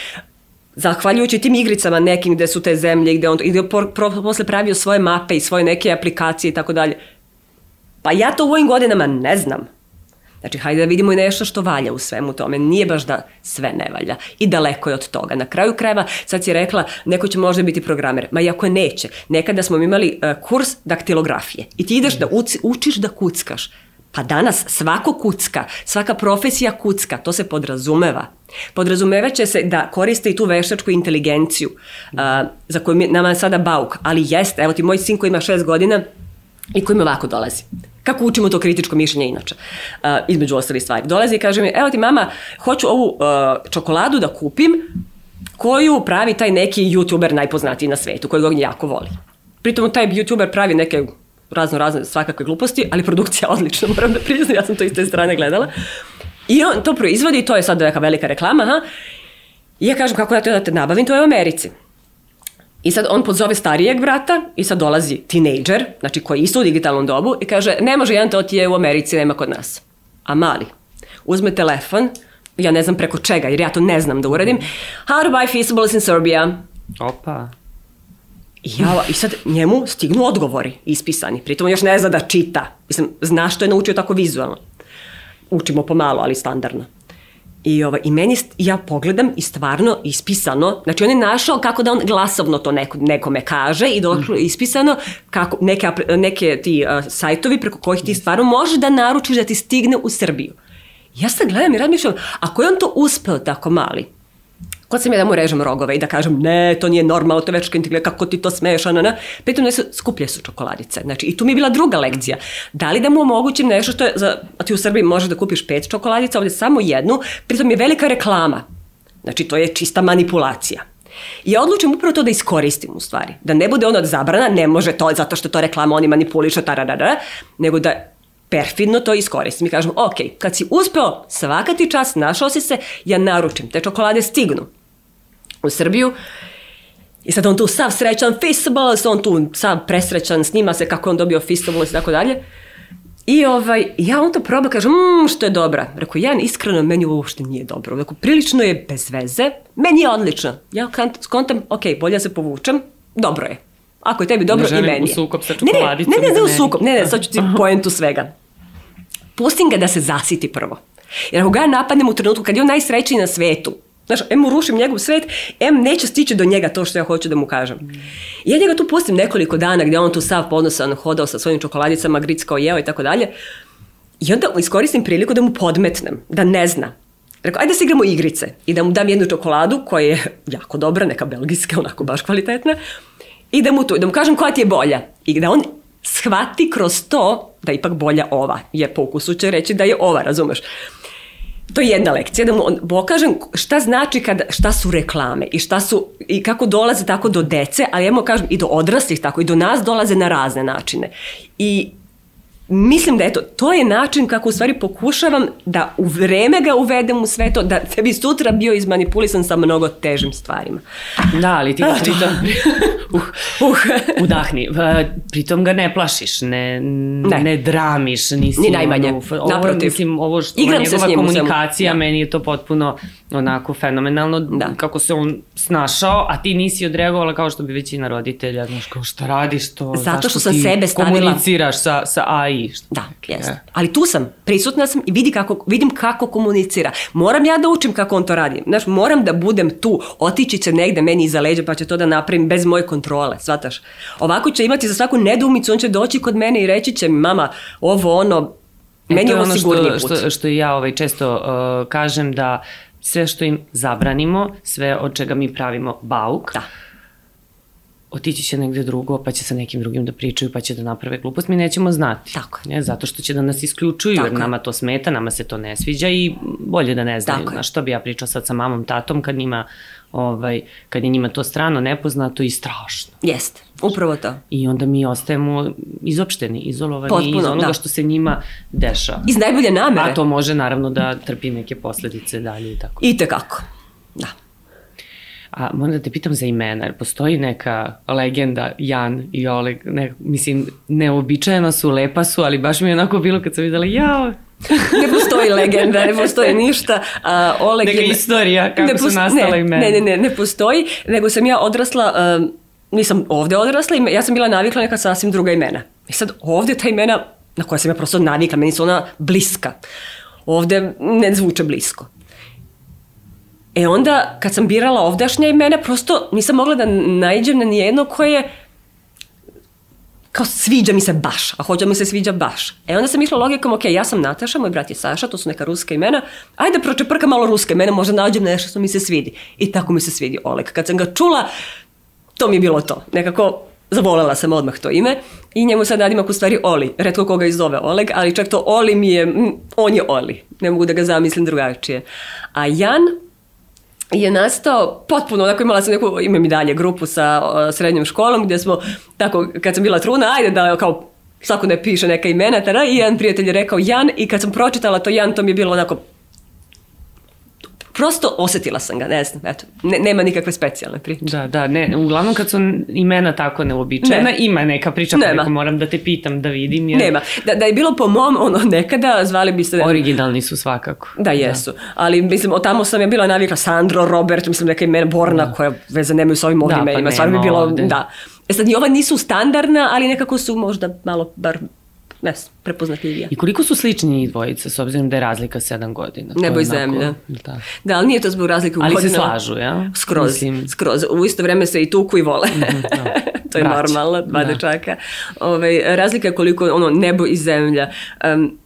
zahvaljujući tim igricama nekim gde su te zemlje, gde on gde por, posle pravio svoje mape i svoje neke aplikacije i tako dalje. Pa ja to u ovim godinama ne znam. Znači, hajde da vidimo i nešto što valja u svemu tome. Nije baš da sve ne valja. I daleko je od toga. Na kraju krajeva, sad si rekla, neko će možda biti programer. Ma iako neće. Nekada smo imali uh, kurs daktilografije. I ti ideš da uci, učiš da kuckaš. Pa danas svako kucka, svaka profesija kucka, to se podrazumeva. Podrazumevaće se da koriste i tu veštačku inteligenciju uh, za koju mi, nama je sada bauk, ali jeste, evo ti moj sin koji ima šest godina i koji mi ovako dolazi. Kako učimo to kritičko mišljenje inače? Uh, između ostalih stvari. Dolazi i kaže mi, evo ti mama, hoću ovu uh, čokoladu da kupim koju pravi taj neki youtuber najpoznatiji na svetu, kojeg on jako voli. Pritom taj youtuber pravi neke razno razne svakakve gluposti, ali produkcija odlična, moram da priznam, ja sam to iz te strane gledala. I on to proizvodi, to je sad neka velika reklama, ha? I ja kažem, kako ja to da te nabavim, to je u Americi. I sad on pozove starijeg brata i sad dolazi tinejdžer, znači koji je isto u digitalnom dobu i kaže, ne može jedan to ti je u Americi, nema kod nas. A mali, uzme telefon, ja ne znam preko čega, jer ja to ne znam da uradim, how to buy feasibles in Serbia. Opa. I, ja, I sad njemu stignu odgovori ispisani. Pritom još ne zna da čita. Mislim, zna što je naučio tako vizualno. Učimo pomalo, ali standardno. I, ovo, ovaj, I meni, ja pogledam i stvarno ispisano, znači on je našao kako da on glasovno to neko, nekome kaže i došlo mm. ispisano kako, neke, neke ti uh, sajtovi preko kojih ti stvarno možeš da naručiš da ti stigne u Srbiju. Ja sad gledam i razmišljam, ako je on to uspeo tako mali, Ko sam ja da mu režem rogove i da kažem ne, to nije normalno, to je večka integrija, kako ti to smeš, anana. Pritom ne da su, skuplje su čokoladice. Znači, i tu mi je bila druga lekcija. Da li da mu omogućim nešto što je, za, a ti u Srbiji možeš da kupiš pet čokoladica, ovde samo jednu, pritom je velika reklama. Znači, to je čista manipulacija. I ja odlučim upravo to da iskoristim u stvari. Da ne bude ono od da zabrana, ne može to zato što to reklama, oni manipulišu, taradara, nego da perfidno to iskoristim i kažem, ok, kad si uspeo, svaka ti čast, našao si se, ja naručim, te čokolade stignu u Srbiju. I sad on tu sav srećan, fistball, on tu sav presrećan, snima se kako on dobio festival i tako dalje. I ovaj, ja on to probam, kažem, mmm, što je dobra. Rekao, ja iskreno, meni uopšte nije dobro. Rekao, prilično je bez veze, meni je odlično. Ja skontam, ok, bolje se povučem, dobro je. Ako je tebi dobro, i meni je. Sukop sa ne, ne, ne, ne, ne, u sukob, ne, ne, sad ću ti pojentu svega. Pustim ga da se zasiti prvo. Jer ako ga napadnem u trenutku kad je on najsrećniji na svetu, Znaš, em mu rušim njegov svet, em neće stići do njega to što ja hoću da mu kažem. I ja njega tu pustim nekoliko dana gde on tu sav ponosan hodao sa svojim čokoladicama, grickao, jeo i tako dalje. I onda iskoristim priliku da mu podmetnem, da ne zna. Rekao, ajde da se igramo igrice i da mu dam jednu čokoladu koja je jako dobra, neka belgijska, onako baš kvalitetna, i da mu, tu, da mu kažem koja ti je bolja. I da on shvati kroz to da ipak bolja ova. Je po ukusu će reći da je ova, razumeš? To je jedna lekcija, da mu on pokažem da šta znači kada, šta su reklame i šta su, i kako dolaze tako do dece, ali ja mu kažem i do odraslih tako, i do nas dolaze na razne načine. I mislim da eto, to je način kako u stvari pokušavam da u vreme ga uvedem u sve to, da te da bi sutra bio izmanipulisan sa mnogo težim stvarima. Da, ali ti ga pritom... Da. uh, uh. Udahni. Pritom ga ne plašiš, ne, ne. ne dramiš, nisi... Ni najmanje, ono, naprotiv. Mislim, ovo što, Igram njegova se s njim komunikacija, da. meni je to potpuno onako fenomenalno da. kako se on snašao, a ti nisi odreagovala kao što bi većina roditelja, znaš kao šta radiš to, zato što sam sebe stavila komuniciraš sa sa AI. Što da, jeste. Ali tu sam, prisutna sam i vidi kako vidim kako komunicira. Moram ja da učim kako on to radi. Znaš, moram da budem tu, otići će negde meni iza leđa pa će to da napravim bez moje kontrole, svataš. Ovako će imati za svaku nedumicu, on će doći kod mene i reći će mi mama ovo ono, e, Meni e, to je ono što, put. što, što ja ovaj često uh, kažem da sve što im zabranimo, sve od čega mi pravimo bauk, da. otići će negde drugo, pa će sa nekim drugim da pričaju, pa će da naprave glupost, mi nećemo znati. Tako Ne, zato što će da nas isključuju, Tako jer nama to smeta, nama se to ne sviđa i bolje da ne znaju. Tako Znaš, što bi ja pričao sad sa mamom, tatom, kad njima ovaj, kad je njima to strano, nepoznato i strašno. Jeste, upravo to. I onda mi ostajemo izopšteni, izolovani Potpuno, iz onoga da. što se njima dešava. Iz najbolje namere. A to može naravno da trpi neke posledice dalje i tako. I tekako, da. A moram da te pitam za imena, jer postoji neka legenda, Jan i Oleg, ne, mislim, neobičajena su, lepa su, ali baš mi je onako bilo kad sam videla, jao, ne postoji legenda, ne postoji ništa. A, Oleg Neka je... istorija kako ne su nastala ne, imena. Ne, ne, ne, ne postoji, nego sam ja odrasla, um, nisam ovde odrasla, ja sam bila navikla neka sasvim druga imena. I sad ovde ta imena na koja sam ja prosto navikla, meni su ona bliska. Ovde ne zvuče blisko. E onda, kad sam birala ovdašnja imena, prosto nisam mogla da najđem na nijedno koje je kao sviđa mi se baš, a hoće da mi se sviđa baš. E onda sam išla logikom, ok, ja sam Nataša, moj brat je Saša, to su neka ruska imena, ajde pročeprka malo ruske imena, možda nađem nešto što mi se svidi. I tako mi se svidi Oleg. Kad sam ga čula, to mi je bilo to. Nekako zavolela sam odmah to ime i njemu sad nadimak u stvari Oli. Redko koga izove Oleg, ali čak to Oli mi je, mm, on je Oli. Ne mogu da ga zamislim drugačije. A Jan, je nastao potpuno, onako imala sam neku, imam i dalje grupu sa uh, srednjom školom gdje smo, tako, kad sam bila truna, ajde da kao svako ne piše neka imena, tada, i jedan prijatelj je rekao Jan i kad sam pročitala to Jan, to mi je bilo onako prosto osetila sam ga, ne znam, eto, ne, nema nikakve specijalne priče. Da, da, ne, uglavnom kad su imena tako neobičajna, ne. ima neka priča nema. koju moram da te pitam, da vidim. Jer... Nema, da, da je bilo po mom, ono, nekada zvali bi se... Originalni su svakako. Da, da. jesu, da. ali mislim, od tamo sam ja bila navikla Sandro, Robert, mislim, neka imena Borna da. koja veze nemaju s ovim ovdje da, pa imenima, pa stvarno bi bilo, ovde. da. E sad, i ova nisu standardna, ali nekako su možda malo, bar ne znam, prepoznatljivija. I koliko su slični njih dvojica, s obzirom da je razlika 7 godina? Nebo i zemlja. Da. da, ali nije to zbog razlike u ali godinama. Ali se slažu, ja? Skroz, Mislim... skroz. U isto vreme se i tuku i vole. Mm -hmm, no. to je Brać. normalno, dva da. dečaka. Ove, ovaj, razlika je koliko, ono, nebo i zemlja. Um,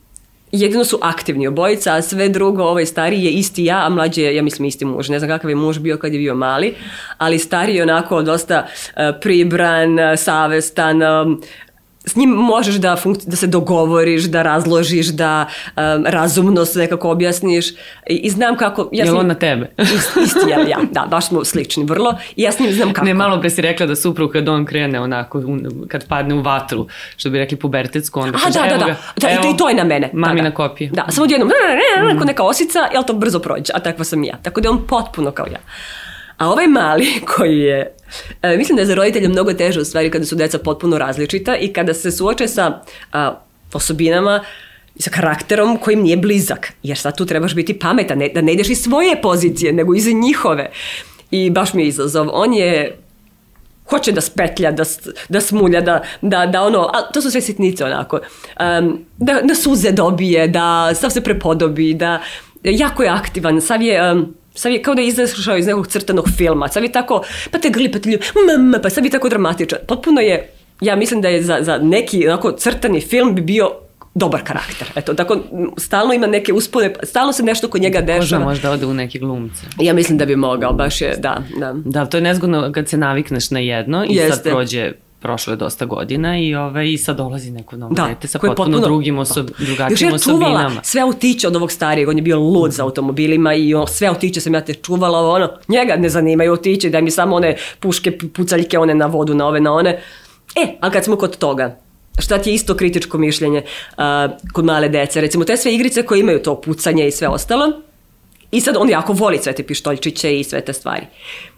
jedino su aktivni obojica, a sve drugo, ovaj stariji je isti ja, a mlađi je, ja mislim, isti muž. Ne znam kakav je muž bio kad je bio mali, ali stariji je onako dosta uh, pribran, eh, savestan, um, s njim možeš da, da se dogovoriš, da razložiš, da um, razumno se nekako objasniš. I, i znam kako... Ja Jel on na tebe? ist, isti, jel ja. Da, baš smo slični vrlo. I ja s njim znam kako. Ne, malo pre si rekla da suprug kad on krene onako, un, kad padne u vatru, što bi rekli pubertetsku, onda A, kaže, da, da, evo da, ga, da, da, i to je na mene. Da, mami da, da. kopija. Da, samo odjednom, ne, ne, ne, ne, neka osica, jel to brzo prođe, a takva sam ja. Tako da je on potpuno kao ja. A ovaj mali koji je E, mislim da je za roditelje mnogo teže u stvari kada su deca potpuno različita i kada se suoče sa a, osobinama i sa karakterom kojim nije blizak. Jer sad tu trebaš biti pametan, ne, da ne ideš iz svoje pozicije, nego iz njihove. I baš mi je izazov. On je hoće da spetlja, da, da smulja, da, da, da ono, a to su sve sitnice onako, um, da, da suze dobije, da sav se prepodobi, da jako je aktivan, sav je um, Sad je kao da je izašao iz nekog crtanog filma. Sad je tako, pa te grli, pa te ljubi, mm, pa sad je tako dramatičan. Potpuno je, ja mislim da je za, za neki onako crtani film bi bio dobar karakter. Eto, tako, stalno ima neke uspone, stalno se nešto kod njega dešava. Možda možda ode u neki glumce. Ja mislim da bi mogao, baš je, da. Da, da to je nezgodno kad se navikneš na jedno i Jeste. sad prođe prošlo je dosta godina i ovaj i sad dolazi neko novo da, dete sa potpuno, potpuno drugim osob, da. drugačijim Još ja osobinama. Čuvala, sve otiče od ovog starijeg, on je bio lud za automobilima i on, sve otiče sam ja te čuvala, ono, njega ne zanimaju otiče, da mi samo one puške, pucaljke, one na vodu, na ove, na one. E, a kad smo kod toga, šta ti je isto kritičko mišljenje uh, kod male dece? Recimo, te sve igrice koje imaju to pucanje i sve ostalo, I sad on jako voli sve te pištoljčiće i sve te stvari.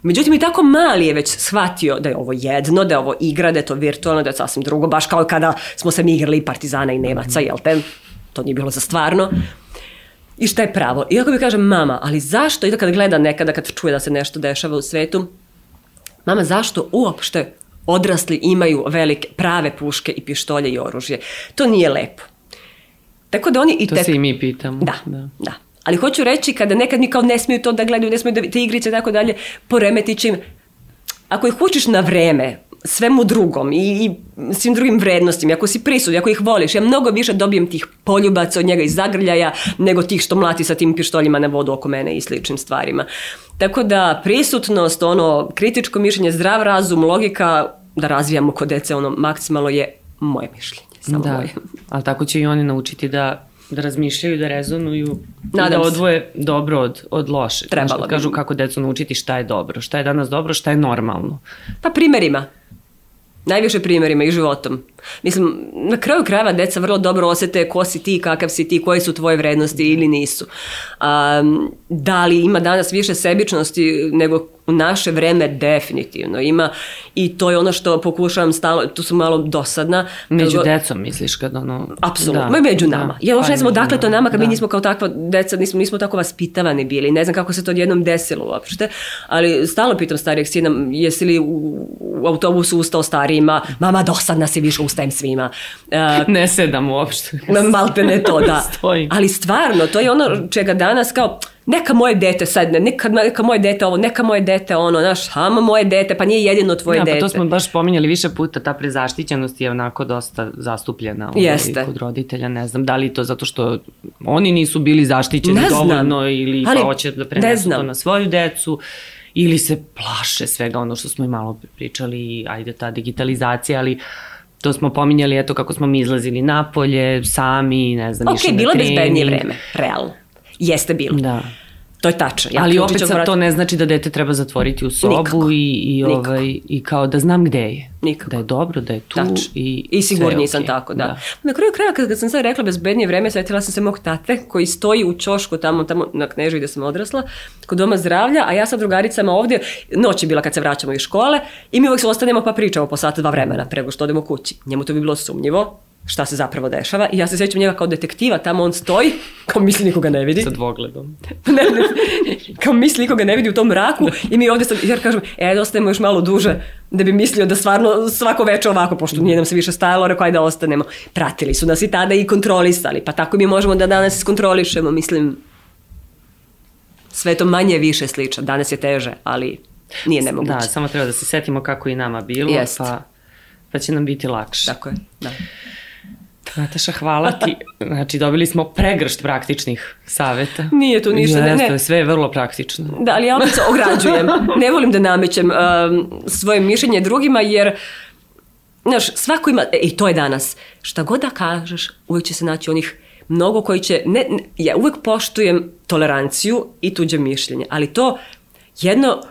Međutim, i tako mali je već shvatio da je ovo jedno, da je ovo igra, da je to virtualno, da je sasvim drugo, baš kao kada smo se mi igrali partizana i nemaca, jel te? To nije bilo za stvarno. I šta je pravo? Iako mi kaže mama, ali zašto? I to da kad gleda nekada, kad čuje da se nešto dešava u svetu, mama, zašto uopšte odrasli imaju velike, prave puške i pištolje i oružje? To nije lepo. Tako da oni i to tek... se i mi pitamo. Da, da. da. Ali hoću reći, kada nekad mi kao ne smiju to da gledaju, ne smiju da te igrice i tako dalje, poremeti će im. Ako ih učiš na vreme, svemu drugom i, i svim drugim vrednostima, ako si prisud, ako ih voliš, ja mnogo više dobijem tih poljubaca od njega iz zagrljaja nego tih što mlati sa tim pištoljima na vodu oko mene i sličnim stvarima. Tako da prisutnost, ono, kritičko mišljenje, zdrav razum, logika da razvijamo kod dece, ono, maksimalno je moje mišljenje. Samo da, moje. ali tako će i oni naučiti da da razmišljaju, da rezonuju, Nadam da odvoje se. dobro od, od loše. Trebalo znači, da kažu kako decu naučiti šta je dobro, šta je danas dobro, šta je normalno. Pa primerima. Najviše primerima i životom. Mislim, na kraju krajeva deca vrlo dobro osete ko si ti, kakav si ti, koje su tvoje vrednosti ili nisu. Um, da li ima danas više sebičnosti nego u naše vreme definitivno ima i to je ono što pokušavam stalno, tu su malo dosadna. Među Nego, decom misliš kad ono... Apsolutno, da, među da. nama. Da, ja uopšte ne znam odakle to nama kad da. mi nismo kao takva deca, nismo, nismo tako vaspitavani bili, ne znam kako se to odjednom desilo uopšte, ali stalno pitam starijeg sina, jesi li u, u autobusu ustao starijima, mama dosadna si više, opustajem svima. Uh, ne sedam uopšte. Malte ne to, da. Ali stvarno, to je ono čega danas kao, neka moje dete sad, neka, neka moje dete ovo, neka moje dete ono, naš, ama moje dete, pa nije jedino tvoje ja, da, dete. Pa to smo baš pominjali više puta, ta prezaštićenost je onako dosta zastupljena ovaj, Jeste. kod roditelja, ne znam, da li to zato što oni nisu bili zaštićeni ne znam. dovoljno ili Ali, pa hoće da prenesu to na svoju decu ili se plaše svega ono što smo i malo pričali, ajde ta digitalizacija, ali To smo pominjali, eto kako smo mi izlazili napolje, sami, ne znam, okay, išli na trening. Ok, bilo je bezbednije vreme, realno. Jeste bilo. Da. To je tačno. Ja Ali opet sad to ne znači da dete treba zatvoriti u sobu i, i, ovaj, i kao da znam gde je. Nikako. Da je dobro, da je tu. Tačno. I, I sigurniji okay. tako, da. da. Na kraju kraja, kad, kad sam sad rekla bezbednije vreme, svetila sam se mog tate koji stoji u čošku tamo, tamo na Knežu gde sam odrasla, kod doma zdravlja, a ja sa drugaricama ovde, noć je bila kad se vraćamo iz škole, i mi uvek se ostanemo pa pričamo po sata dva vremena prego što odemo kući. Njemu to bi bilo sumnjivo, šta se zapravo dešava i ja se sećam njega kao detektiva, tamo on stoji, kao misli nikoga ne vidi. Sa dvogledom. ne, ne, kao misli nikoga ne vidi u tom mraku i mi ovde sad, jer kažem, e, da ostajemo još malo duže da bi mislio da stvarno svako veče ovako, pošto nije nam se više stajalo, rekao, da ostanemo. Pratili su nas i tada i kontrolisali, pa tako mi možemo da danas iskontrolišemo, mislim, sve to manje više slično, danas je teže, ali nije nemoguće. Da, samo treba da se setimo kako i nama bilo, Jest. pa, pa će nam biti lakše. Tako je, da. Nataša, hvala ti. Znači, dobili smo pregršt praktičnih saveta. Nije tu ništa. Jeste, ne, ne. sve je vrlo praktično. Da, ali ja opet se ograđujem. ne volim da namećem um, svoje mišljenje drugima, jer Znaš, svako ima, e, i e, to je danas, šta god da kažeš, uvijek će se naći onih mnogo koji će, ne, ne, ja uvek poštujem toleranciju i tuđe mišljenje, ali to jedno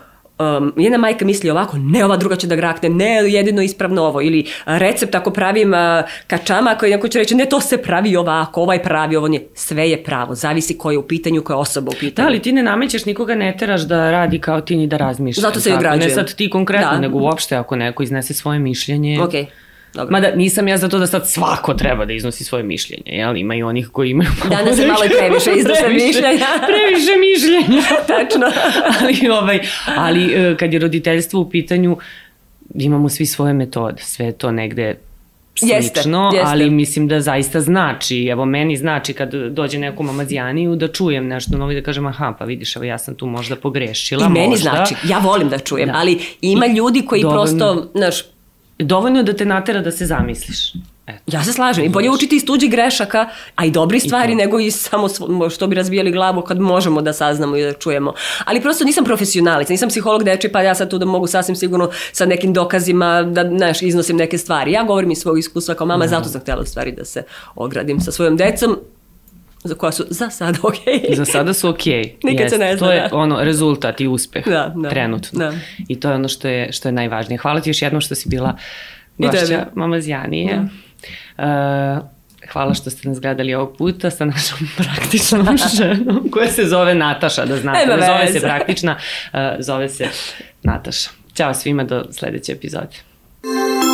um, jedna majka misli ovako, ne ova druga će da grakne, ne jedino ispravno ovo ili uh, recept ako pravim uh, kačama ako neko će reći ne to se pravi ovako, ovaj pravi, ovo nije, sve je pravo, zavisi ko je u pitanju, koja je osoba u pitanju. Da, ali ti ne namećeš nikoga, ne teraš da radi kao ti ni da razmišlja. Zato se i građujem. Ne sad ti konkretno, da. nego uopšte ako neko iznese svoje mišljenje. Okej. Okay Dobro. Mada nisam ja za to da sad svako treba da iznosi svoje mišljenje, jel? Ima i onih koji imaju malo... Danas je malo previše iznose mišljenja. previše mišljenja. Tačno. ali, ovaj, ali e, kad je roditeljstvo u pitanju, imamo svi svoje metode. Sve to negde slično, jeste, jeste. ali mislim da zaista znači, evo meni znači kad dođe neku mamazijaniju da čujem nešto novo i da kažem aha pa vidiš evo ja sam tu možda pogrešila. I meni možda. znači, ja volim da čujem, da. ali ima ljudi koji Dovoljno... prosto, znaš, dovoljno je da te natera da se zamisliš. Eto. Ja se slažem. I bolje učiti iz tuđih grešaka, a i dobri stvari, I nego i samo što bi razbijali glavu kad možemo da saznamo i da čujemo. Ali prosto nisam profesionalica, nisam psiholog deči, pa ja sad tu da mogu sasvim sigurno sa nekim dokazima da znaš, iznosim neke stvari. Ja govorim iz svog iskustva kao mama, da. zato sam htjela stvari da se ogradim sa svojom decom za koja su za sada ok. za sada su ok. Nikad se ne zna. To je da. ono, rezultat i uspeh da, da, trenutno. Da. I to je ono što je, što je najvažnije. Hvala ti još jednom što si bila gošća Mama Zjanije. Da. Uh, Hvala što ste nas gledali ovog puta sa našom praktičnom ženom koja se zove Nataša, da znate. Ne zove se praktična, uh, zove se Nataša. Ćao svima do sledeće epizode.